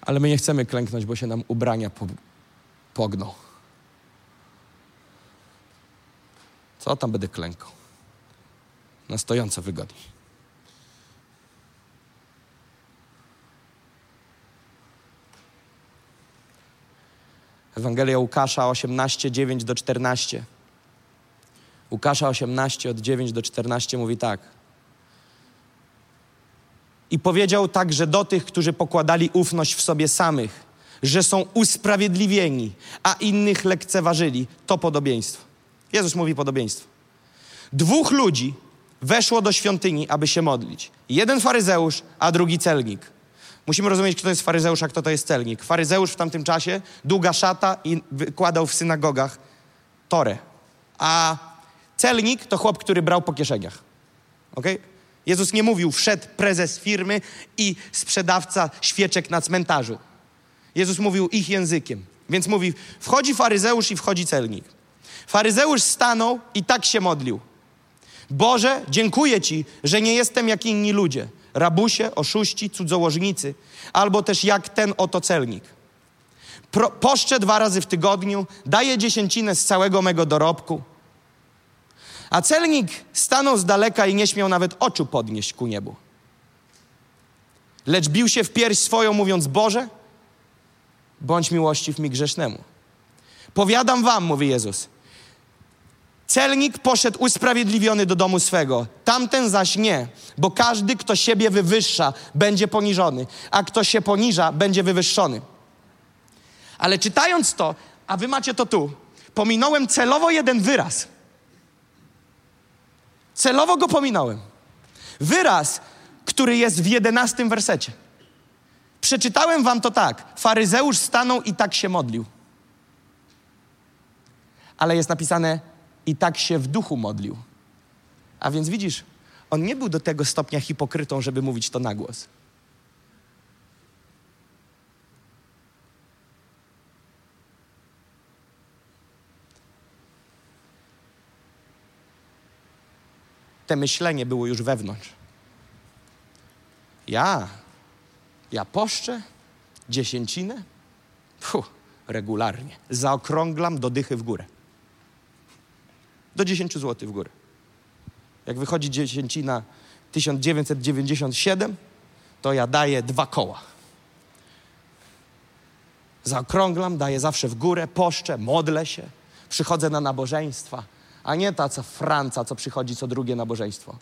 Ale my nie chcemy klęknąć, bo się nam ubrania pogną. Co tam będę klękał? Na stojąco wygodniej. Ewangelia Łukasza 18, 9 do 14. Łukasza 18 od 9 do 14 mówi tak. I powiedział także do tych, którzy pokładali ufność w sobie samych, że są usprawiedliwieni, a innych lekceważyli. To podobieństwo. Jezus mówi podobieństwo. Dwóch ludzi weszło do świątyni, aby się modlić. Jeden faryzeusz, a drugi celnik. Musimy rozumieć, kto jest faryzeusz, a kto to jest celnik. Faryzeusz w tamtym czasie, długa szata i wykładał w synagogach torę. A celnik to chłop, który brał po kieszeniach. Okay? Jezus nie mówił, wszedł prezes firmy i sprzedawca świeczek na cmentarzu. Jezus mówił ich językiem. Więc mówi, wchodzi faryzeusz i wchodzi celnik. Faryzeusz stanął i tak się modlił. Boże, dziękuję Ci, że nie jestem jak inni ludzie rabusie, oszuści, cudzołożnicy, albo też jak ten oto celnik. Pro, poszczę dwa razy w tygodniu, daję dziesięcinę z całego mego dorobku. A celnik stanął z daleka i nie śmiał nawet oczu podnieść ku niebu. lecz bił się w pierś swoją, mówiąc: Boże, bądź miłościw mi grzesznemu. Powiadam wam, mówi Jezus. Celnik poszedł usprawiedliwiony do domu swego, tamten zaś nie, bo każdy, kto siebie wywyższa, będzie poniżony, a kto się poniża, będzie wywyższony. Ale czytając to, a wy macie to tu, pominąłem celowo jeden wyraz. Celowo go pominąłem. Wyraz, który jest w jedenastym wersecie. Przeczytałem wam to tak. Faryzeusz stanął i tak się modlił. Ale jest napisane i tak się w duchu modlił. A więc widzisz, on nie był do tego stopnia hipokrytą, żeby mówić to na głos. Te myślenie było już wewnątrz. Ja, ja poszczę dziesięcinę? Fuh, regularnie. Zaokrąglam do dychy w górę. Do 10 zł w górę. Jak wychodzi dziesięcina 1997, to ja daję dwa koła. Zaokrąglam, daję zawsze w górę, poszczę, modlę się, przychodzę na nabożeństwa, a nie ta co Franca, co przychodzi co drugie nabożeństwo.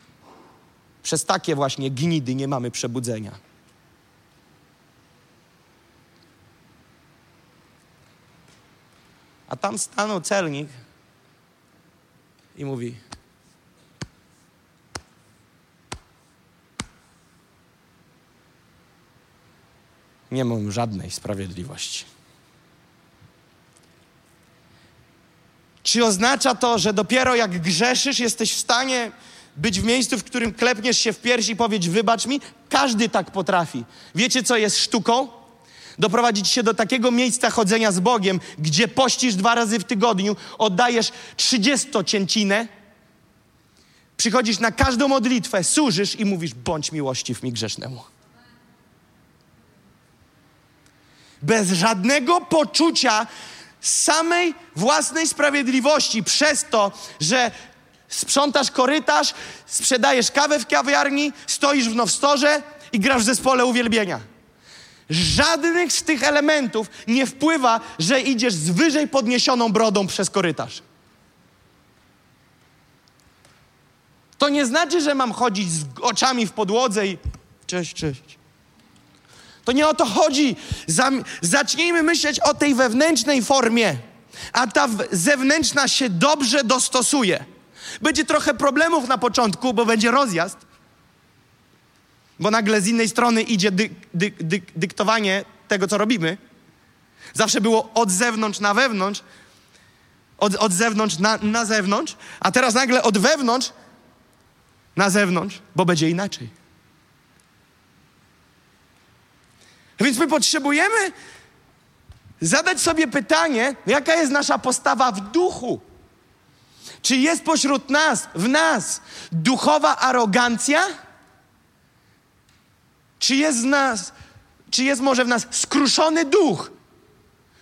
Przez takie właśnie gnidy nie mamy przebudzenia. A tam stanął celnik i mówi: Nie mam żadnej sprawiedliwości. Czy oznacza to, że dopiero jak grzeszysz, jesteś w stanie być w miejscu, w którym klepniesz się w piersi i powiedz: Wybacz mi? Każdy tak potrafi. Wiecie, co jest sztuką? Doprowadzić się do takiego miejsca chodzenia z Bogiem, gdzie pościsz dwa razy w tygodniu, oddajesz trzydziestocięcinę, przychodzisz na każdą modlitwę, służysz i mówisz: Bądź miłościw mi grzesznemu. Bez żadnego poczucia samej własnej sprawiedliwości, przez to, że sprzątasz korytarz, sprzedajesz kawę w kawiarni, stoisz w nowstorze i grasz w zespole uwielbienia. Żadnych z tych elementów nie wpływa, że idziesz z wyżej podniesioną brodą przez korytarz. To nie znaczy, że mam chodzić z oczami w podłodze i cześć, cześć. To nie o to chodzi. Zacznijmy myśleć o tej wewnętrznej formie, a ta zewnętrzna się dobrze dostosuje. Będzie trochę problemów na początku, bo będzie rozjazd, bo nagle z innej strony idzie dy, dy, dy, dyktowanie tego, co robimy. Zawsze było od zewnątrz na wewnątrz, od, od zewnątrz na, na zewnątrz, a teraz nagle od wewnątrz na zewnątrz, bo będzie inaczej. Więc my potrzebujemy zadać sobie pytanie, jaka jest nasza postawa w duchu. Czy jest pośród nas, w nas, duchowa arogancja? Czy jest nas, czy jest może w nas skruszony duch,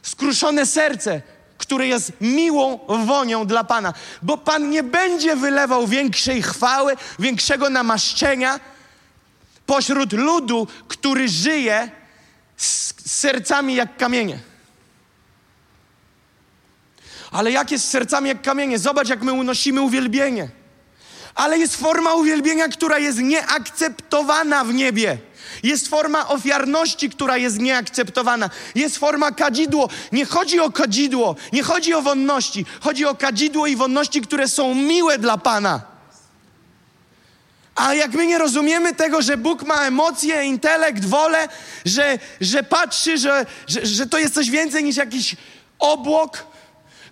skruszone serce, które jest miłą wonią dla Pana? Bo Pan nie będzie wylewał większej chwały, większego namaszczenia pośród ludu, który żyje z sercami jak kamienie. Ale jak jest z sercami jak kamienie? Zobacz, jak my unosimy uwielbienie. Ale jest forma uwielbienia, która jest nieakceptowana w niebie. Jest forma ofiarności, która jest nieakceptowana. Jest forma kadzidło. Nie chodzi o kadzidło, nie chodzi o wonności. Chodzi o kadzidło i wonności, które są miłe dla Pana. A jak my nie rozumiemy tego, że Bóg ma emocje, intelekt, wolę, że, że patrzy, że, że, że to jest coś więcej niż jakiś obłok,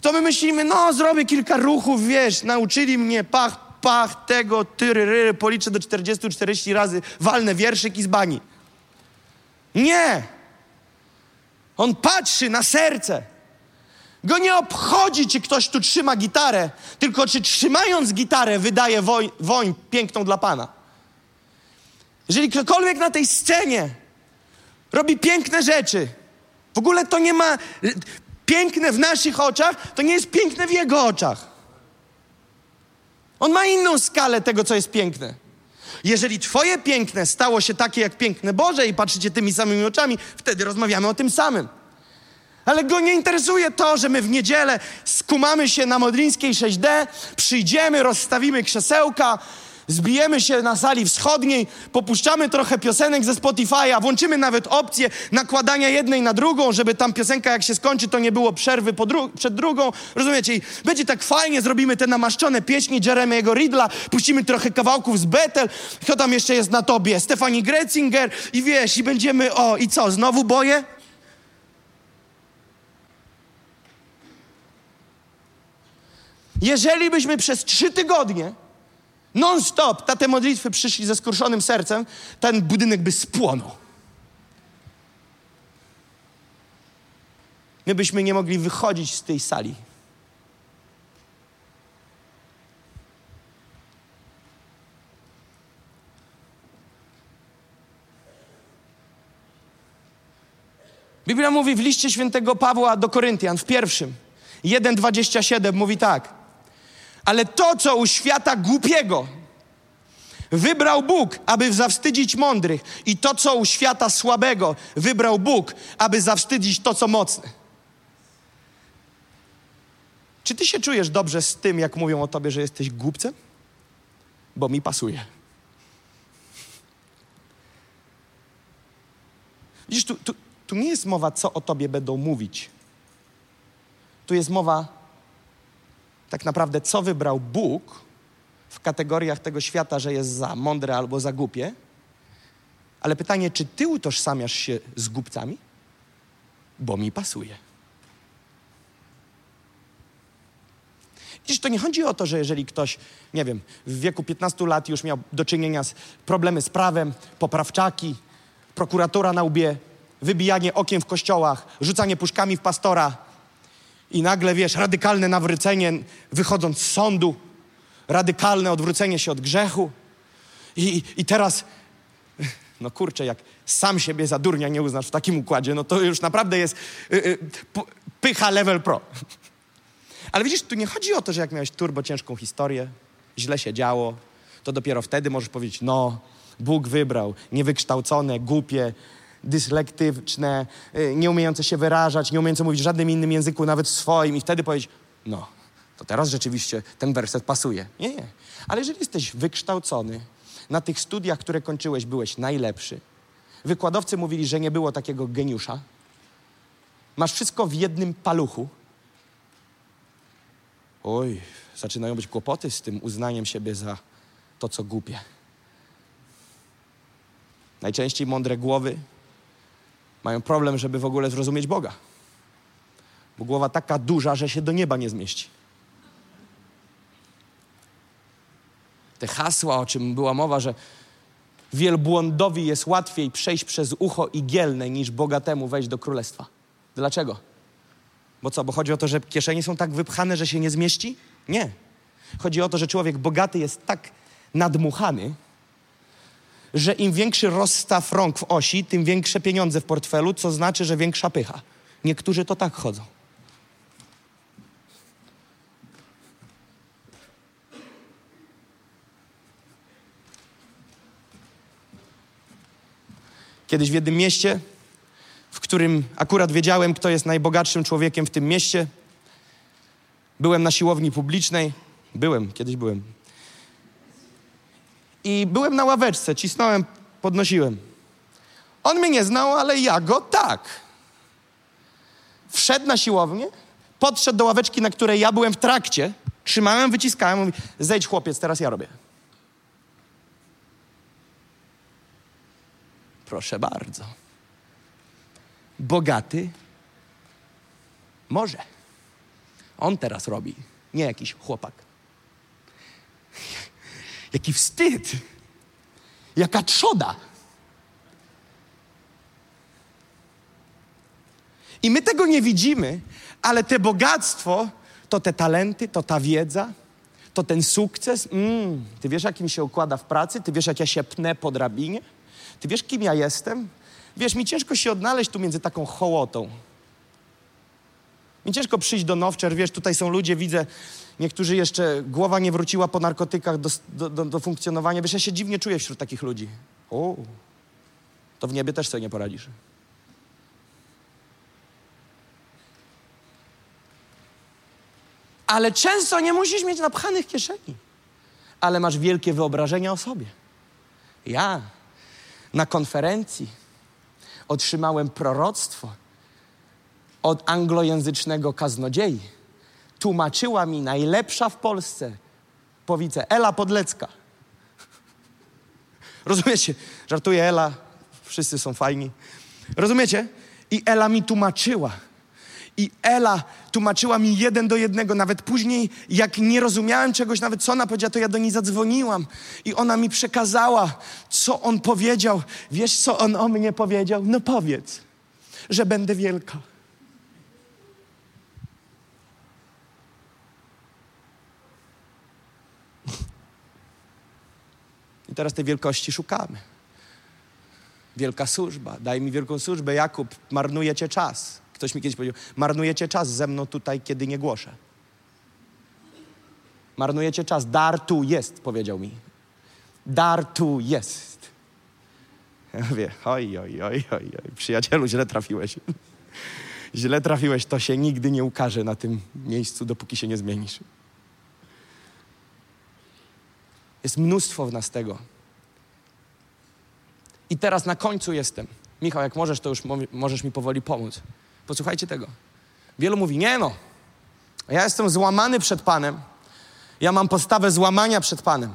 to my myślimy, no zrobię kilka ruchów, wiesz, nauczyli mnie pach, pach, tego, tyry, policzę do 40-40 razy, walnę wierszyk i z bani. Nie! On patrzy na serce. Go nie obchodzi, czy ktoś tu trzyma gitarę, tylko czy trzymając gitarę wydaje woń, woń piękną dla Pana. Jeżeli ktokolwiek na tej scenie robi piękne rzeczy, w ogóle to nie ma piękne w naszych oczach, to nie jest piękne w Jego oczach. On ma inną skalę tego, co jest piękne. Jeżeli Twoje piękne stało się takie jak piękne Boże i patrzycie tymi samymi oczami, wtedy rozmawiamy o tym samym. Ale go nie interesuje to, że my w niedzielę skumamy się na Modlińskiej 6D, przyjdziemy, rozstawimy krzesełka, zbijemy się na sali wschodniej, popuszczamy trochę piosenek ze Spotify'a, włączymy nawet opcję nakładania jednej na drugą, żeby tam piosenka jak się skończy, to nie było przerwy dru przed drugą. Rozumiecie? I będzie tak fajnie, zrobimy te namaszczone pieśni Jeremy'ego Ridla, puścimy trochę kawałków z Bethel. Kto tam jeszcze jest na tobie? Stefani Gretzinger i wiesz, i będziemy, o, i co, znowu boję? Jeżeli byśmy przez trzy tygodnie non-stop na te modlitwy przyszli ze skruszonym sercem, ten budynek by spłonął. My byśmy nie mogli wychodzić z tej sali. Biblia mówi w liście świętego Pawła do Koryntian w pierwszym 1,27 mówi tak. Ale to, co u świata głupiego wybrał Bóg, aby zawstydzić mądrych, i to, co u świata słabego wybrał Bóg, aby zawstydzić to, co mocne. Czy ty się czujesz dobrze z tym, jak mówią o tobie, że jesteś głupcem? Bo mi pasuje. Widzisz, tu, tu, tu nie jest mowa, co o tobie będą mówić. Tu jest mowa tak naprawdę, co wybrał Bóg w kategoriach tego świata, że jest za mądre albo za głupie. Ale pytanie, czy ty utożsamiasz się z głupcami? Bo mi pasuje. Widzisz, to nie chodzi o to, że jeżeli ktoś, nie wiem, w wieku 15 lat już miał do czynienia z problemy z prawem, poprawczaki, prokuratura na łbie, wybijanie okiem w kościołach, rzucanie puszkami w pastora, i nagle, wiesz, radykalne nawrócenie wychodząc z sądu, radykalne odwrócenie się od grzechu. I, I teraz, no kurczę, jak sam siebie za durnia nie uznasz w takim układzie, no to już naprawdę jest y, y, pycha level pro. Ale widzisz, tu nie chodzi o to, że jak miałeś turbo ciężką historię, źle się działo, to dopiero wtedy możesz powiedzieć, no, Bóg wybrał, niewykształcone, głupie, dyslektyczne, y, nie umiejące się wyrażać, nie umiejące mówić w żadnym innym języku, nawet swoim i wtedy powiedzieć, no, to teraz rzeczywiście ten werset pasuje. Nie, nie. Ale jeżeli jesteś wykształcony, na tych studiach, które kończyłeś, byłeś najlepszy, wykładowcy mówili, że nie było takiego geniusza, masz wszystko w jednym paluchu, oj, zaczynają być kłopoty z tym uznaniem siebie za to, co głupie. Najczęściej mądre głowy mają problem, żeby w ogóle zrozumieć Boga. Bo głowa taka duża, że się do nieba nie zmieści. Te hasła, o czym była mowa, że wielbłądowi jest łatwiej przejść przez ucho igielne niż bogatemu wejść do królestwa. Dlaczego? Bo co, bo chodzi o to, że kieszenie są tak wypchane, że się nie zmieści? Nie. Chodzi o to, że człowiek bogaty jest tak nadmuchany, że im większy rozstaw rąk w osi, tym większe pieniądze w portfelu, co znaczy, że większa pycha. Niektórzy to tak chodzą. Kiedyś w jednym mieście, w którym akurat wiedziałem, kto jest najbogatszym człowiekiem w tym mieście, byłem na siłowni publicznej. Byłem, kiedyś byłem. I byłem na ławeczce, cisnąłem, podnosiłem. On mnie nie znał, ale ja go tak. Wszedł na siłownię, podszedł do ławeczki, na której ja byłem w trakcie, trzymałem, wyciskałem, mówi, zejdź chłopiec, teraz ja robię. Proszę bardzo. Bogaty może. On teraz robi, nie jakiś chłopak. Jaki wstyd. Jaka trzoda. I my tego nie widzimy, ale te bogactwo, to te talenty, to ta wiedza, to ten sukces. Mm, ty wiesz, jak mi się układa w pracy? Ty wiesz, jak ja się pnę po drabinie? Ty wiesz, kim ja jestem? Wiesz, mi ciężko się odnaleźć tu między taką hołotą. Mi ciężko przyjść do Nowczer, wiesz, tutaj są ludzie, widzę, niektórzy jeszcze, głowa nie wróciła po narkotykach do, do, do, do funkcjonowania. Wiesz, ja się dziwnie czuję wśród takich ludzi. O, to w niebie też sobie nie poradzisz. Ale często nie musisz mieć napchanych kieszeni, ale masz wielkie wyobrażenia o sobie. Ja na konferencji otrzymałem proroctwo od anglojęzycznego kaznodziei. Tłumaczyła mi najlepsza w Polsce powice Ela Podlecka. Rozumiecie? Żartuję Ela, wszyscy są fajni. Rozumiecie? I Ela mi tłumaczyła. I Ela tłumaczyła mi jeden do jednego. Nawet później, jak nie rozumiałem czegoś, nawet co ona powiedziała, to ja do niej zadzwoniłam. I ona mi przekazała, co on powiedział. Wiesz, co on o mnie powiedział? No powiedz, że będę wielka. Teraz tej wielkości szukamy. Wielka służba, daj mi wielką służbę. Jakub, marnujecie czas. Ktoś mi kiedyś powiedział, marnujecie czas ze mną tutaj, kiedy nie głoszę. Marnujecie czas. Dar tu jest, powiedział mi. Dar tu jest. Ja mówię, oj, oj, oj, oj, oj. przyjacielu, źle trafiłeś. źle trafiłeś, to się nigdy nie ukaże na tym miejscu, dopóki się nie zmienisz. Jest mnóstwo w nas tego. I teraz na końcu jestem. Michał, jak możesz, to już możesz mi powoli pomóc. Posłuchajcie tego. Wielu mówi, nie no, ja jestem złamany przed Panem. Ja mam postawę złamania przed Panem.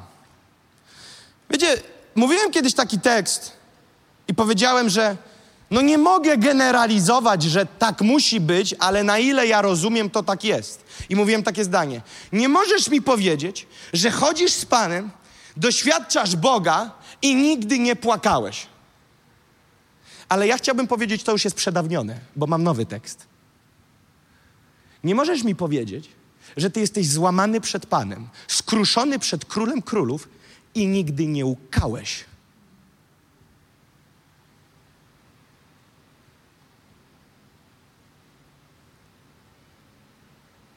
Wiecie, mówiłem kiedyś taki tekst i powiedziałem, że no nie mogę generalizować, że tak musi być, ale na ile ja rozumiem, to tak jest. I mówiłem takie zdanie. Nie możesz mi powiedzieć, że chodzisz z Panem, doświadczasz Boga i nigdy nie płakałeś. Ale ja chciałbym powiedzieć, to już jest przedawnione, bo mam nowy tekst. Nie możesz mi powiedzieć, że ty jesteś złamany przed Panem, skruszony przed Królem Królów i nigdy nie łkałeś.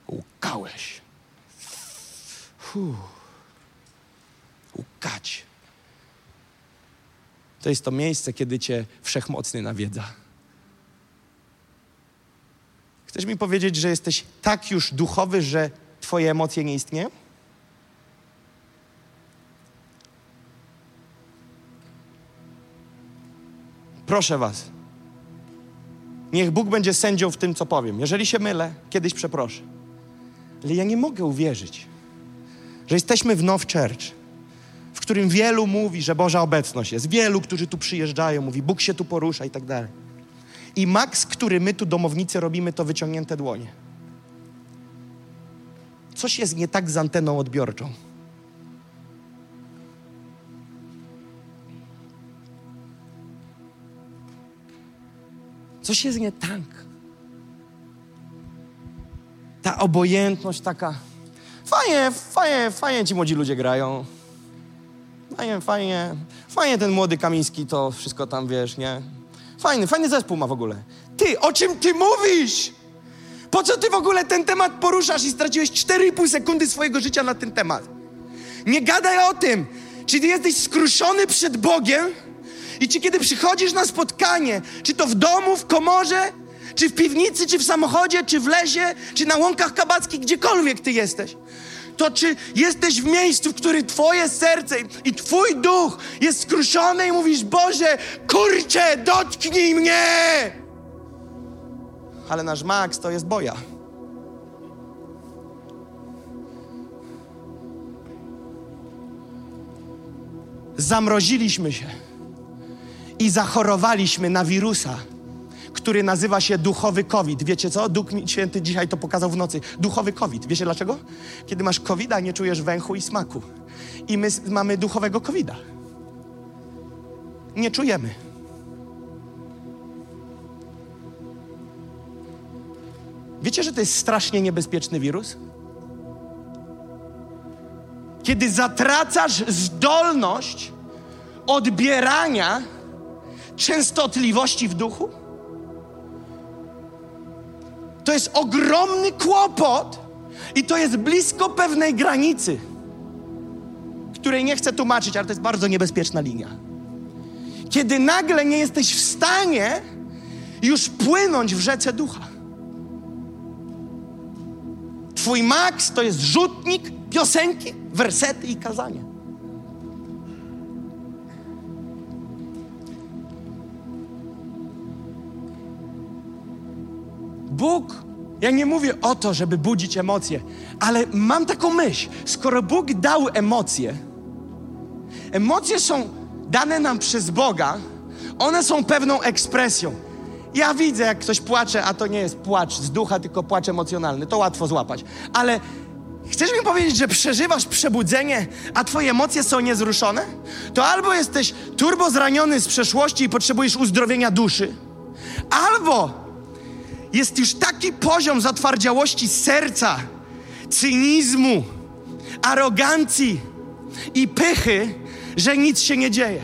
Łkałeś. Łkać. To jest to miejsce, kiedy Cię wszechmocny nawiedza. Chcesz mi powiedzieć, że jesteś tak już duchowy, że Twoje emocje nie istnieją? Proszę Was, niech Bóg będzie sędzią w tym, co powiem. Jeżeli się mylę, kiedyś przeproszę. Ale ja nie mogę uwierzyć, że jesteśmy w Now Church, w którym wielu mówi, że Boża obecność jest. Wielu, którzy tu przyjeżdżają, mówi, Bóg się tu porusza i tak dalej. I maks, który my tu domownicy robimy, to wyciągnięte dłonie. Coś jest nie tak z anteną odbiorczą. Coś jest nie tak. Ta obojętność taka. Fajnie, fajnie, fajnie ci młodzi ludzie grają. Fajnie, fajnie. Fajnie ten młody Kamiński to wszystko tam, wiesz, nie? Fajny, fajny zespół ma w ogóle. Ty, o czym ty mówisz? Po co ty w ogóle ten temat poruszasz i straciłeś 4,5 sekundy swojego życia na ten temat? Nie gadaj o tym. Czy ty jesteś skruszony przed Bogiem? I czy kiedy przychodzisz na spotkanie, czy to w domu, w komorze, czy w piwnicy, czy w samochodzie, czy w lesie, czy na łąkach kabackich, gdziekolwiek ty jesteś, to czy jesteś w miejscu, w którym Twoje serce i Twój duch jest skruszony i mówisz, Boże, kurczę, dotknij mnie! Ale nasz Max to jest boja. Zamroziliśmy się i zachorowaliśmy na wirusa który nazywa się duchowy COVID. Wiecie co? Duch Święty dzisiaj to pokazał w nocy. Duchowy COVID. Wiecie dlaczego? Kiedy masz covid nie czujesz węchu i smaku. I my mamy duchowego COVID-a. Nie czujemy. Wiecie, że to jest strasznie niebezpieczny wirus? Kiedy zatracasz zdolność odbierania częstotliwości w duchu, to jest ogromny kłopot i to jest blisko pewnej granicy, której nie chcę tłumaczyć, ale to jest bardzo niebezpieczna linia. Kiedy nagle nie jesteś w stanie już płynąć w rzece ducha. Twój maks to jest rzutnik, piosenki, wersety i kazanie. Bóg, ja nie mówię o to, żeby budzić emocje, ale mam taką myśl, skoro Bóg dał emocje, emocje są dane nam przez Boga, one są pewną ekspresją. Ja widzę, jak ktoś płacze, a to nie jest płacz z ducha, tylko płacz emocjonalny. To łatwo złapać. Ale chcesz mi powiedzieć, że przeżywasz przebudzenie, a twoje emocje są niezruszone? To albo jesteś turbo zraniony z przeszłości i potrzebujesz uzdrowienia duszy, albo jest już taki poziom zatwardziałości serca, cynizmu, arogancji i pychy, że nic się nie dzieje.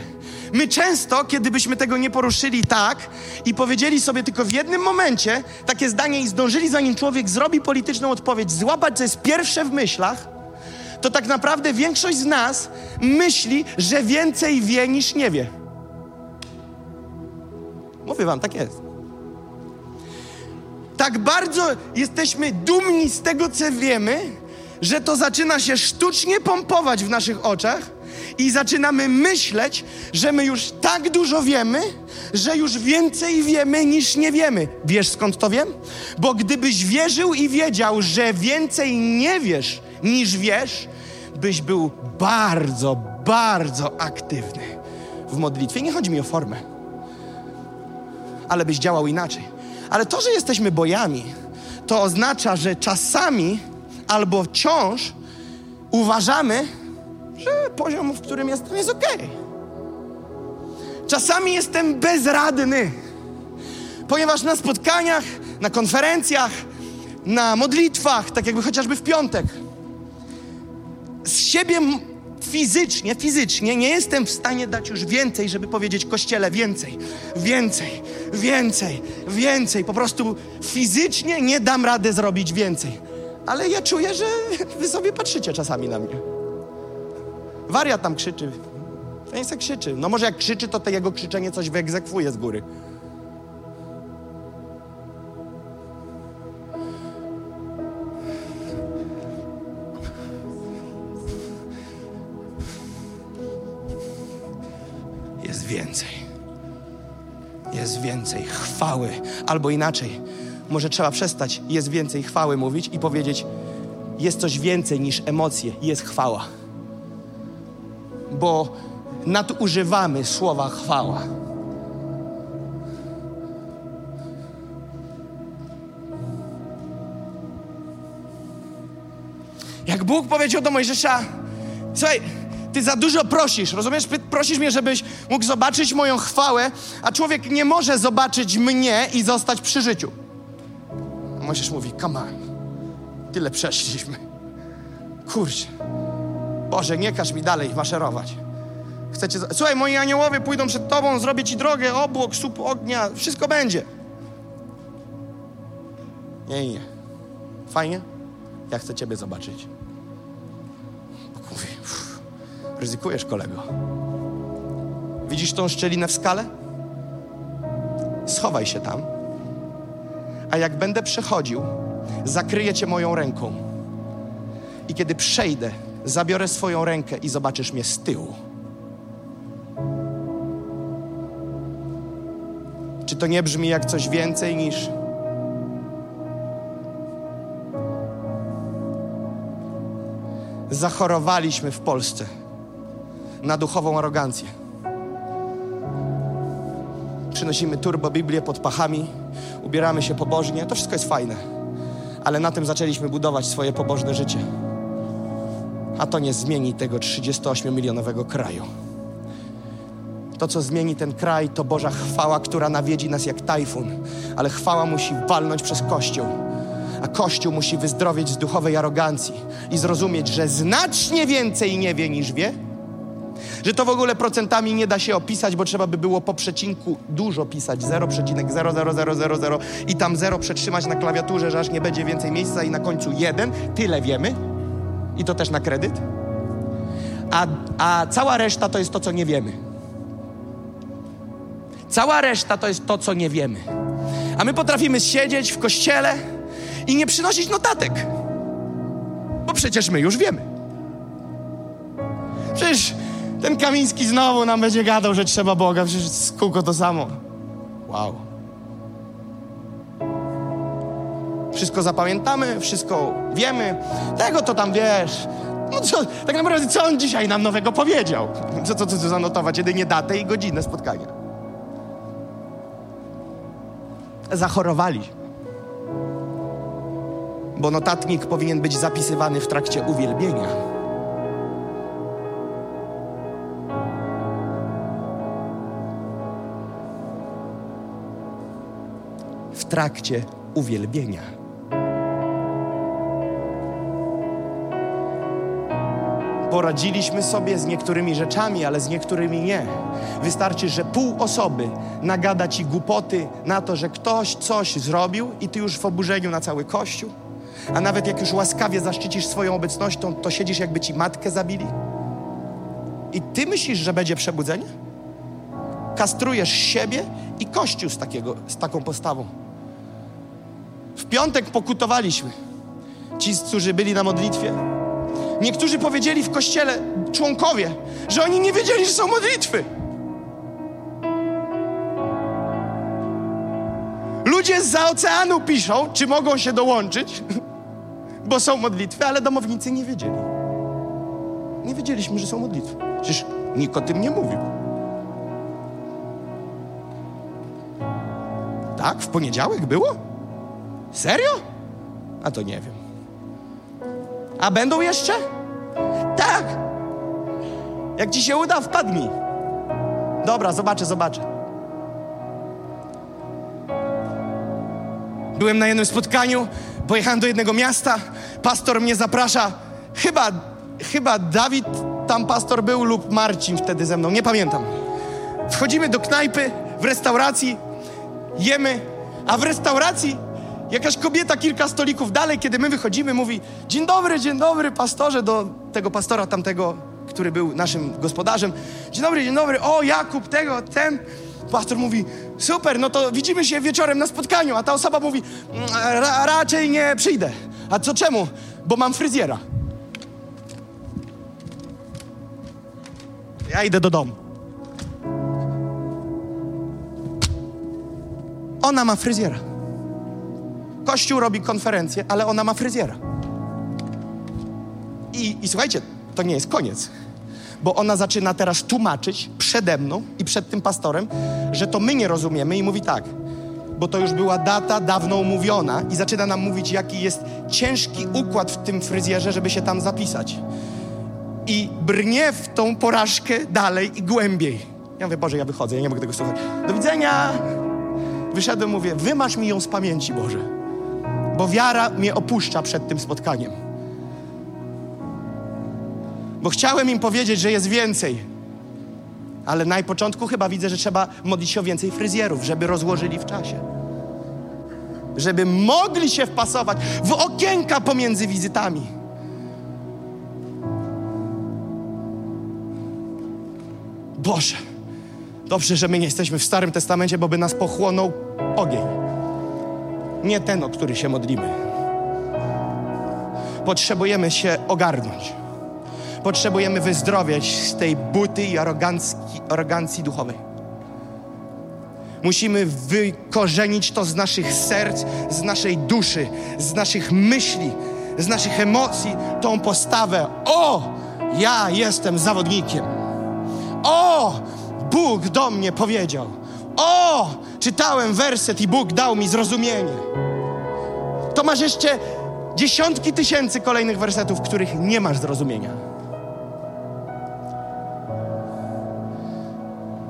My często, kiedy byśmy tego nie poruszyli tak i powiedzieli sobie tylko w jednym momencie takie zdanie i zdążyli, zanim człowiek zrobi polityczną odpowiedź, złapać, co jest pierwsze w myślach, to tak naprawdę większość z nas myśli, że więcej wie niż nie wie. Mówię wam, tak jest. Tak bardzo jesteśmy dumni z tego, co wiemy, że to zaczyna się sztucznie pompować w naszych oczach i zaczynamy myśleć, że my już tak dużo wiemy, że już więcej wiemy niż nie wiemy. Wiesz skąd to wiem? Bo gdybyś wierzył i wiedział, że więcej nie wiesz niż wiesz, byś był bardzo, bardzo aktywny w modlitwie. Nie chodzi mi o formę, ale byś działał inaczej. Ale to, że jesteśmy bojami, to oznacza, że czasami albo wciąż uważamy, że poziom, w którym jestem, jest ok. Czasami jestem bezradny, ponieważ na spotkaniach, na konferencjach, na modlitwach, tak jakby chociażby w piątek, z siebie fizycznie, fizycznie nie jestem w stanie dać już więcej, żeby powiedzieć Kościele więcej, więcej, więcej, więcej. Po prostu fizycznie nie dam rady zrobić więcej. Ale ja czuję, że wy sobie patrzycie czasami na mnie. Wariat tam krzyczy. Nie krzyczy. No może jak krzyczy, to to jego krzyczenie coś wyegzekwuje z góry. Więcej. Jest więcej chwały. Albo inaczej, może trzeba przestać, jest więcej chwały mówić i powiedzieć, jest coś więcej niż emocje, jest chwała bo nadużywamy słowa chwała. Jak Bóg powiedział do Mojżesza, słuchaj, ty za dużo prosisz, rozumiesz? Prosisz mnie, żebyś mógł zobaczyć moją chwałę, a człowiek nie może zobaczyć mnie i zostać przy życiu. Mojżesz mówi, come on, tyle przeszliśmy. Kurczę. Boże, nie każ mi dalej maszerować. Chcecie. Słuchaj, moi aniołowie pójdą przed tobą, zrobię ci drogę, obłok, słup ognia, wszystko będzie. Nie, nie. Fajnie? Ja chcę ciebie zobaczyć. Mówi, uff, ryzykujesz, kolego. Widzisz tą szczelinę w skale? Schowaj się tam. A jak będę przechodził, zakryję cię moją ręką. I kiedy przejdę, zabiorę swoją rękę i zobaczysz mnie z tyłu. Czy to nie brzmi jak coś więcej niż zachorowaliśmy w Polsce na duchową arogancję. Przynosimy turbo Biblię pod pachami, ubieramy się pobożnie, to wszystko jest fajne, ale na tym zaczęliśmy budować swoje pobożne życie a to nie zmieni tego 38-milionowego kraju. To, co zmieni ten kraj, to Boża chwała, która nawiedzi nas jak tajfun, ale chwała musi walnąć przez Kościół. A Kościół musi wyzdrowieć z duchowej arogancji i zrozumieć, że znacznie więcej nie wie niż wie, że to w ogóle procentami nie da się opisać, bo trzeba by było po przecinku dużo pisać, 0,00000 i tam 0 przetrzymać na klawiaturze, że aż nie będzie więcej miejsca i na końcu 1. Tyle wiemy. I to też na kredyt. A, a cała reszta to jest to, co nie wiemy. Cała reszta to jest to, co nie wiemy. A my potrafimy siedzieć w kościele i nie przynosić notatek. Bo przecież my już wiemy. Przecież ten Kamiński znowu nam będzie gadał, że trzeba Boga. Przecież kółko to samo. Wow. Wszystko zapamiętamy, wszystko wiemy. Tego to tam wiesz. No co, tak naprawdę co on dzisiaj nam nowego powiedział? Co, co, co, co zanotować? Jedynie datę i godzinę spotkania. Zachorowali. Bo notatnik powinien być zapisywany w trakcie uwielbienia. Trakcie uwielbienia. Poradziliśmy sobie z niektórymi rzeczami, ale z niektórymi nie. Wystarczy, że pół osoby nagada ci głupoty na to, że ktoś coś zrobił i ty już w oburzeniu na cały kościół. A nawet jak już łaskawie zaszczycisz swoją obecnością, to siedzisz jakby ci matkę zabili. I ty myślisz, że będzie przebudzenie? Kastrujesz siebie i kościół z, takiego, z taką postawą. W piątek pokutowaliśmy. Ci, którzy byli na modlitwie, Niektórzy powiedzieli w kościele, członkowie, że oni nie wiedzieli, że są modlitwy. Ludzie z oceanu piszą, czy mogą się dołączyć, bo są modlitwy, ale domownicy nie wiedzieli. Nie wiedzieliśmy, że są modlitwy. Przecież nikt o tym nie mówił. Tak? W poniedziałek było? Serio? A to nie wiem. A będą jeszcze? Tak. Jak ci się uda, wpadnij. Dobra, zobaczę, zobaczę. Byłem na jednym spotkaniu, pojechałem do jednego miasta, pastor mnie zaprasza. Chyba, chyba Dawid tam pastor był lub Marcin wtedy ze mną, nie pamiętam. Wchodzimy do knajpy, w restauracji, jemy, a w restauracji Jakaś kobieta kilka stolików dalej, kiedy my wychodzimy, mówi: Dzień dobry, dzień dobry, pastorze, do tego pastora tamtego, który był naszym gospodarzem. Dzień dobry, dzień dobry, o Jakub, tego, ten. Pastor mówi: Super, no to widzimy się wieczorem na spotkaniu. A ta osoba mówi: Ra Raczej nie przyjdę. A co czemu? Bo mam fryzjera. Ja idę do domu. Ona ma fryzjera. Kościół robi konferencję, ale ona ma fryzjera. I, I słuchajcie, to nie jest koniec, bo ona zaczyna teraz tłumaczyć przede mną i przed tym pastorem, że to my nie rozumiemy i mówi tak, bo to już była data dawno umówiona i zaczyna nam mówić, jaki jest ciężki układ w tym fryzjerze, żeby się tam zapisać. I brnie w tą porażkę dalej i głębiej. Ja mówię, Boże, ja wychodzę, ja nie mogę tego słuchać. Do widzenia! Wyszedłem, mówię, wymasz mi ją z pamięci, Boże bo wiara mnie opuszcza przed tym spotkaniem. Bo chciałem im powiedzieć, że jest więcej. Ale na początku chyba widzę, że trzeba modlić się o więcej fryzjerów, żeby rozłożyli w czasie. Żeby mogli się wpasować w okienka pomiędzy wizytami. Boże, dobrze, że my nie jesteśmy w Starym Testamencie, bo by nas pochłonął ogień nie ten, o który się modlimy. Potrzebujemy się ogarnąć. Potrzebujemy wyzdrowieć z tej buty i arogancji duchowej. Musimy wykorzenić to z naszych serc, z naszej duszy, z naszych myśli, z naszych emocji, tą postawę. O, ja jestem zawodnikiem. O, Bóg do mnie powiedział. O, czytałem werset i Bóg dał mi zrozumienie. To masz jeszcze dziesiątki tysięcy kolejnych wersetów, których nie masz zrozumienia.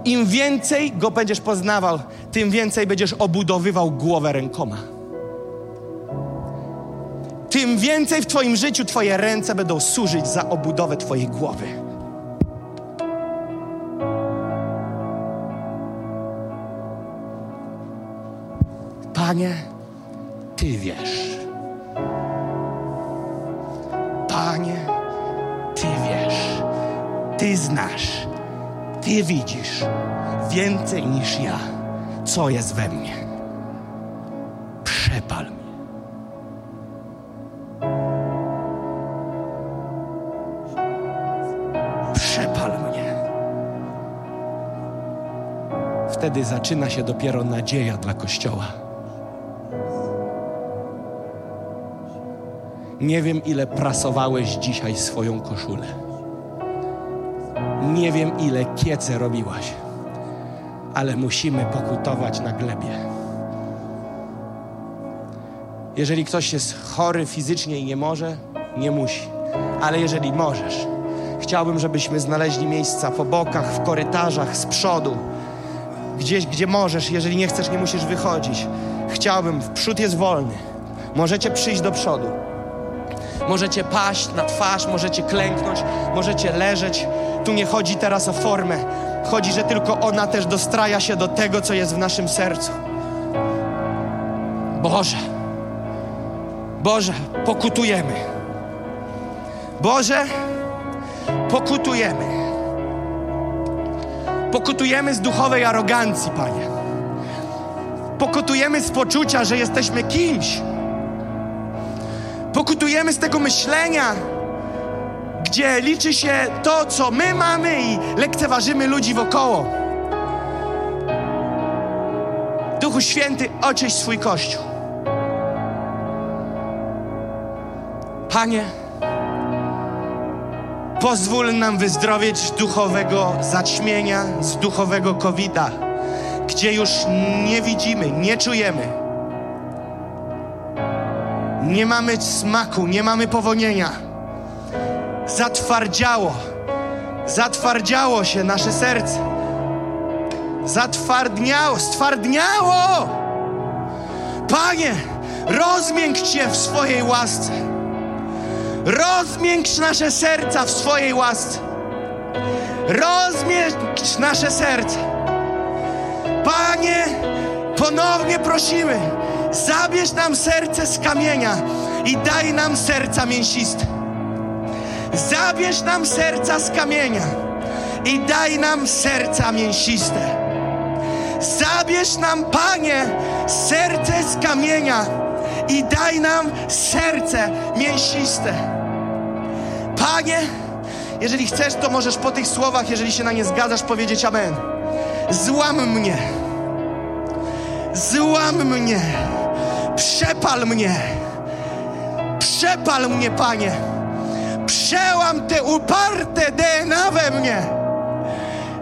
Im więcej go będziesz poznawał, tym więcej będziesz obudowywał głowę rękoma. Tym więcej w Twoim życiu Twoje ręce będą służyć za obudowę Twojej głowy. Panie, Ty wiesz. Panie, Ty wiesz. Ty znasz. Ty widzisz więcej niż ja, co jest we mnie. Przepal mnie. Przepal mnie. Wtedy zaczyna się dopiero nadzieja dla Kościoła. Nie wiem, ile prasowałeś dzisiaj swoją koszulę. Nie wiem, ile kiece robiłaś, ale musimy pokutować na glebie. Jeżeli ktoś jest chory fizycznie i nie może, nie musi. Ale jeżeli możesz, chciałbym, żebyśmy znaleźli miejsca po bokach, w korytarzach, z przodu, gdzieś, gdzie możesz. Jeżeli nie chcesz, nie musisz wychodzić. Chciałbym, w przód jest wolny. Możecie przyjść do przodu. Możecie paść na twarz, możecie klęknąć, możecie leżeć. Tu nie chodzi teraz o formę. Chodzi, że tylko ona też dostraja się do tego, co jest w naszym sercu. Boże, Boże, pokutujemy. Boże, pokutujemy. Pokutujemy z duchowej arogancji, Panie. Pokutujemy z poczucia, że jesteśmy kimś. Pokutujemy z tego myślenia, gdzie liczy się to, co my mamy i lekceważymy ludzi wokoło. Duchu Święty, oczyś swój Kościół. Panie, pozwól nam wyzdrowieć z duchowego zaćmienia, z duchowego COVID-a, gdzie już nie widzimy, nie czujemy. Nie mamy smaku, nie mamy powonienia. Zatwardziało, zatwardziało się nasze serce. Zatwardniało, stwardniało. Panie, rozmiękcz się w swojej łasce. Rozmiękcz nasze serca w swojej łasce. Rozmiękcz nasze serca. Panie, ponownie prosimy, zabierz nam serce z kamienia i daj nam serca mięsiste. Zabierz nam serca z kamienia i daj nam serca mięsiste. Zabierz nam, Panie, serce z kamienia i daj nam serce mięsiste. Panie, jeżeli chcesz, to możesz po tych słowach, jeżeli się na nie zgadzasz, powiedzieć Amen. Złam mnie. Złam mnie. Przepal mnie. Przepal mnie, Panie. Przełam te uparte DNA we mnie.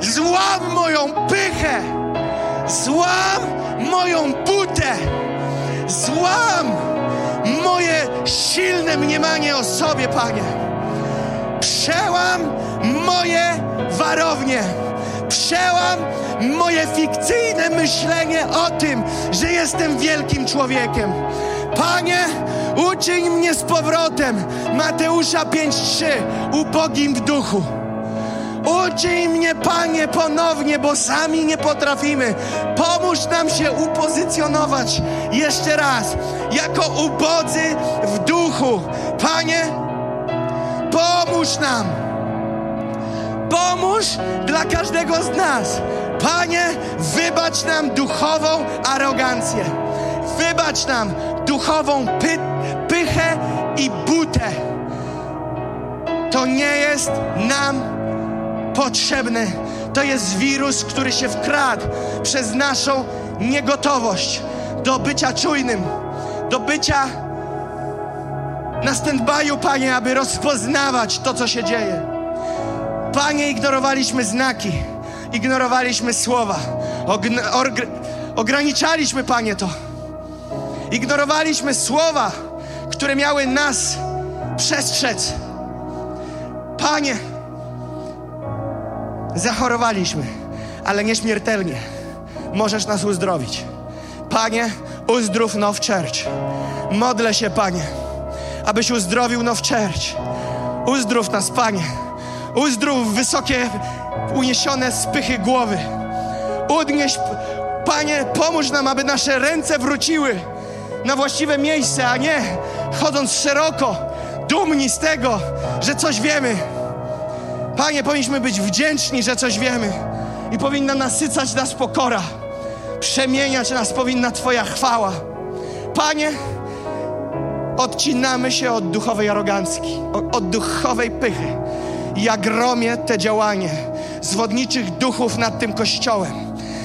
Złam moją pychę. Złam moją butę. Złam moje silne mniemanie o sobie, Panie. Przełam moje warownie. Przełam moje fikcyjne myślenie o tym, że jestem wielkim człowiekiem. Panie, uczyń mnie z powrotem, Mateusza 5:3, ubogim w duchu. Uczyń mnie, Panie, ponownie, bo sami nie potrafimy. Pomóż nam się upozycjonować jeszcze raz, jako ubodzy w duchu. Panie, pomóż nam. Pomóż dla każdego z nas. Panie, wybacz nam duchową arogancję. Wybacz nam duchową py pychę i butę. To nie jest nam potrzebny. To jest wirus, który się wkradł przez naszą niegotowość do bycia czujnym, do bycia na stand-by'u, Panie, aby rozpoznawać to, co się dzieje. Panie, ignorowaliśmy znaki, ignorowaliśmy słowa, ograniczaliśmy, Panie, to. Ignorowaliśmy słowa, które miały nas przestrzec. Panie, Zachorowaliśmy, ale nieśmiertelnie. Możesz nas uzdrowić. Panie, uzdrów Now Church. Modlę się, Panie, abyś uzdrowił Now Church. Uzdrów nas, Panie. Uzdrów wysokie, uniesione spychy głowy. Udnieś, Panie, pomóż nam, aby nasze ręce wróciły na właściwe miejsce, a nie chodząc szeroko, dumni z tego, że coś wiemy. Panie, powinniśmy być wdzięczni, że coś wiemy i powinna nasycać nas pokora. Przemieniać nas powinna Twoja chwała. Panie, odcinamy się od duchowej arogancji, od duchowej pychy. Ja gromię te działanie zwodniczych duchów nad tym kościołem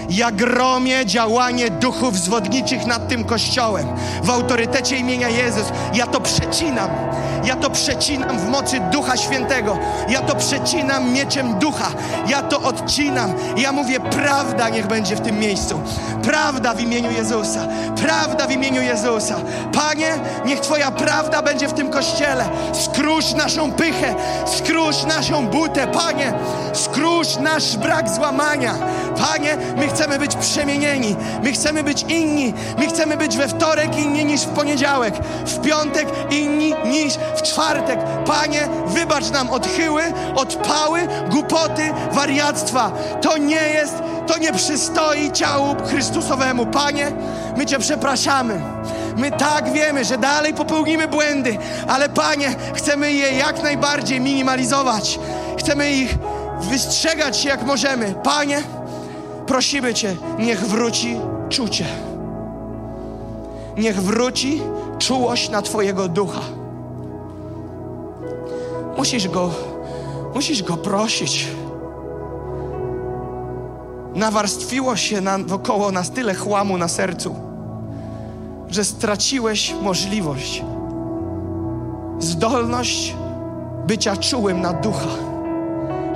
ja gromię działanie duchów zwodniczych nad tym kościołem. W autorytecie imienia Jezus. Ja to przecinam. Ja to przecinam w mocy Ducha Świętego. Ja to przecinam mieczem ducha. Ja to odcinam. Ja mówię, prawda niech będzie w tym miejscu. Prawda w imieniu Jezusa. Prawda w imieniu Jezusa. Panie, niech Twoja prawda będzie w tym kościele. Skróż naszą pychę. Skróż naszą butę. Panie, skróż nasz brak złamania. Panie, my chcemy być przemienieni, my chcemy być inni, my chcemy być we wtorek inni niż w poniedziałek, w piątek inni niż w czwartek. Panie, wybacz nam odchyły, odpały, głupoty, wariactwa. To nie jest, to nie przystoi ciału Chrystusowemu. Panie, my Cię przepraszamy. My tak wiemy, że dalej popełnimy błędy, ale Panie, chcemy je jak najbardziej minimalizować. Chcemy ich wystrzegać się jak możemy. Panie, prosimy Cię, niech wróci czucie. Niech wróci czułość na Twojego ducha. Musisz go, musisz go prosić. Nawarstwiło się na, wokoło nas tyle chłamu na sercu, że straciłeś możliwość, zdolność bycia czułym na ducha,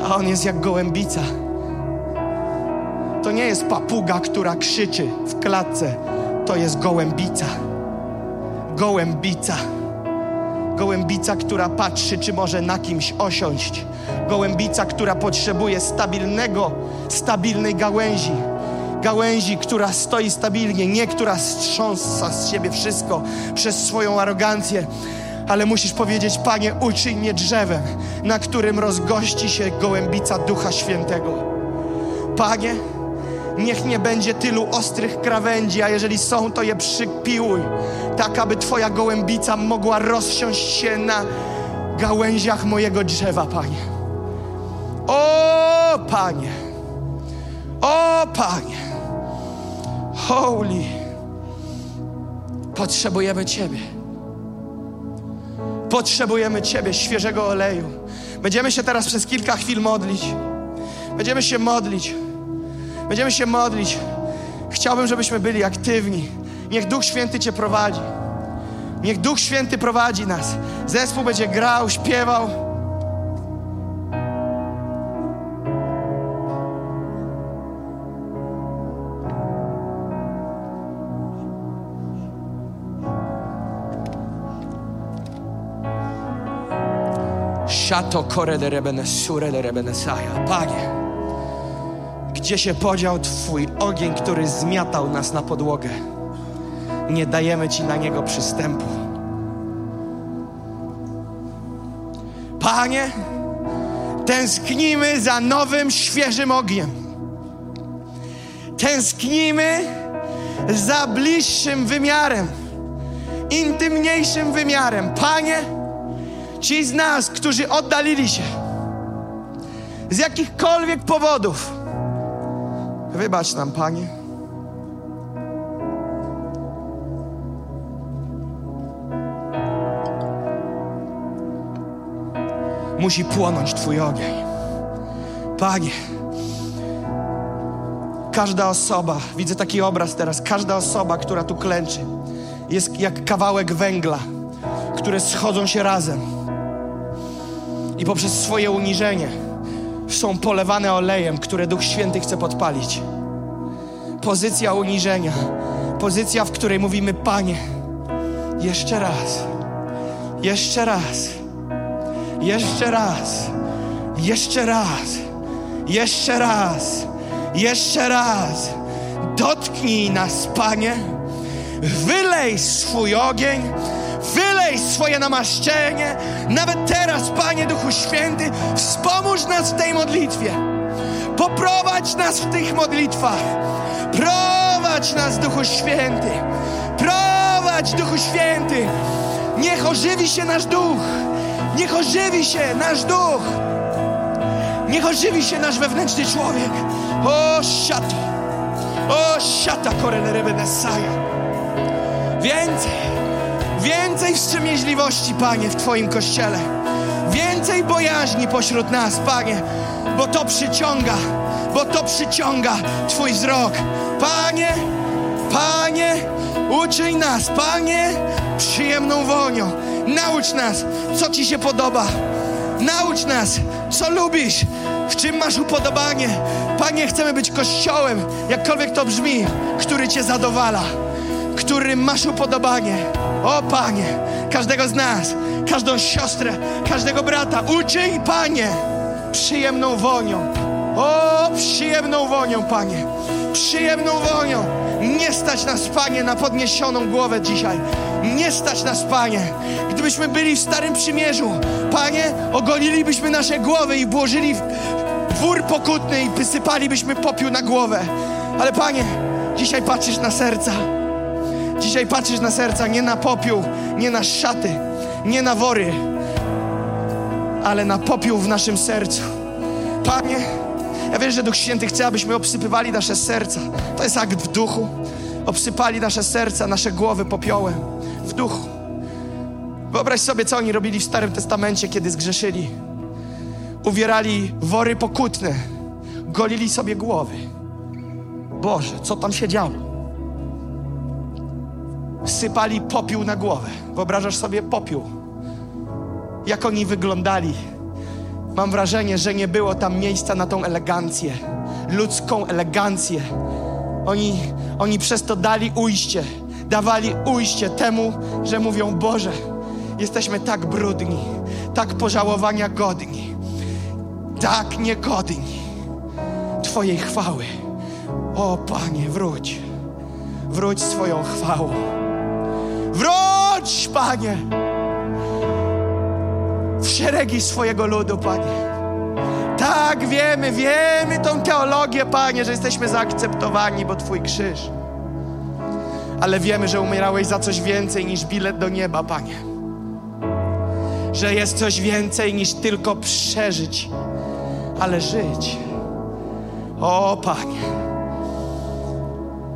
a on jest jak gołębica to nie jest papuga, która krzyczy w klatce. To jest gołębica. Gołębica. Gołębica, która patrzy, czy może na kimś osiąść. Gołębica, która potrzebuje stabilnego, stabilnej gałęzi. Gałęzi, która stoi stabilnie, nie która strząsa z siebie wszystko przez swoją arogancję. Ale musisz powiedzieć, Panie, uczyń mnie drzewem, na którym rozgości się gołębica Ducha Świętego. Panie, Niech nie będzie tylu ostrych krawędzi, a jeżeli są, to je przypiłuj, tak aby Twoja gołębica mogła rozsiąść się na gałęziach mojego drzewa, Panie. O, Panie! O, Panie! Holy! Potrzebujemy Ciebie. Potrzebujemy Ciebie, świeżego oleju. Będziemy się teraz przez kilka chwil modlić. Będziemy się modlić. Będziemy się modlić. Chciałbym, żebyśmy byli aktywni. Niech Duch Święty Cię prowadzi. Niech Duch Święty prowadzi nas. Zespół będzie grał, śpiewał. Szato kore de rebene sure de rebene saja. Gdzie się podział Twój ogień, który zmiatał nas na podłogę? Nie dajemy Ci na niego przystępu. Panie, tęsknimy za nowym, świeżym ogniem. Tęsknimy za bliższym wymiarem, intymniejszym wymiarem. Panie, ci z nas, którzy oddalili się z jakichkolwiek powodów, Wybacz nam, Panie. Musi płonąć Twój ogień. Panie, każda osoba, widzę taki obraz teraz, każda osoba, która tu klęczy, jest jak kawałek węgla, które schodzą się razem i poprzez swoje uniżenie są polewane olejem, które Duch Święty chce podpalić. Pozycja uniżenia, pozycja, w której mówimy: Panie, jeszcze raz, jeszcze raz, jeszcze raz, jeszcze raz, jeszcze raz, jeszcze raz. Dotknij nas, Panie, wylej swój ogień Swoje namaszczenie. Nawet teraz, Panie Duchu Święty, wspomóż nas w tej modlitwie. Poprowadź nas w tych modlitwach. Prowadź nas, Duchu Święty. Prowadź, Duchu Święty. Niech ożywi się nasz duch. Niech ożywi się nasz duch. Niech ożywi się nasz wewnętrzny człowiek. O, siato. O, siata koreleryby nesaja. Więcej, więcej wstrzemięźliwości, Panie, w Twoim Kościele. Więcej bojaźni pośród nas, Panie, bo to przyciąga, bo to przyciąga Twój wzrok. Panie, Panie, uczyń nas, Panie, przyjemną wonią. Naucz nas, co Ci się podoba. Naucz nas, co lubisz, w czym masz upodobanie. Panie, chcemy być kościołem, jakkolwiek to brzmi, który Cię zadowala, którym masz upodobanie. O Panie, każdego z nas, każdą siostrę, każdego brata, uczyń, Panie, przyjemną wonią. O, przyjemną wonią, Panie, przyjemną wonią. Nie stać nas, Panie, na podniesioną głowę dzisiaj. Nie stać nas, Panie. Gdybyśmy byli w Starym Przymierzu, Panie, ogolilibyśmy nasze głowy i włożyli w wór pokutny i wysypalibyśmy popiół na głowę. Ale Panie, dzisiaj patrzysz na serca. Dzisiaj patrzysz na serca, nie na popiół, nie na szaty, nie na wory, ale na popiół w naszym sercu. Panie, ja wiem, że Duch Święty chce, abyśmy obsypywali nasze serca. To jest akt w duchu. Obsypali nasze serca, nasze głowy popiołem w duchu. Wyobraź sobie, co oni robili w Starym Testamencie, kiedy zgrzeszyli. Uwierali wory pokutne, golili sobie głowy. Boże, co tam się działo? Sypali popiół na głowę. Wyobrażasz sobie popiół? Jak oni wyglądali? Mam wrażenie, że nie było tam miejsca na tą elegancję, ludzką elegancję. Oni, oni przez to dali ujście, dawali ujście temu, że mówią: Boże, jesteśmy tak brudni, tak pożałowania godni, tak niegodni Twojej chwały. O Panie, wróć, wróć swoją chwałą. Wróć, Panie, w szeregi swojego ludu, Panie. Tak, wiemy, wiemy tą teologię, Panie, że jesteśmy zaakceptowani, bo Twój krzyż. Ale wiemy, że umierałeś za coś więcej niż bilet do nieba, Panie. Że jest coś więcej niż tylko przeżyć, ale żyć. O, Panie,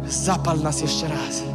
zapal nas jeszcze raz.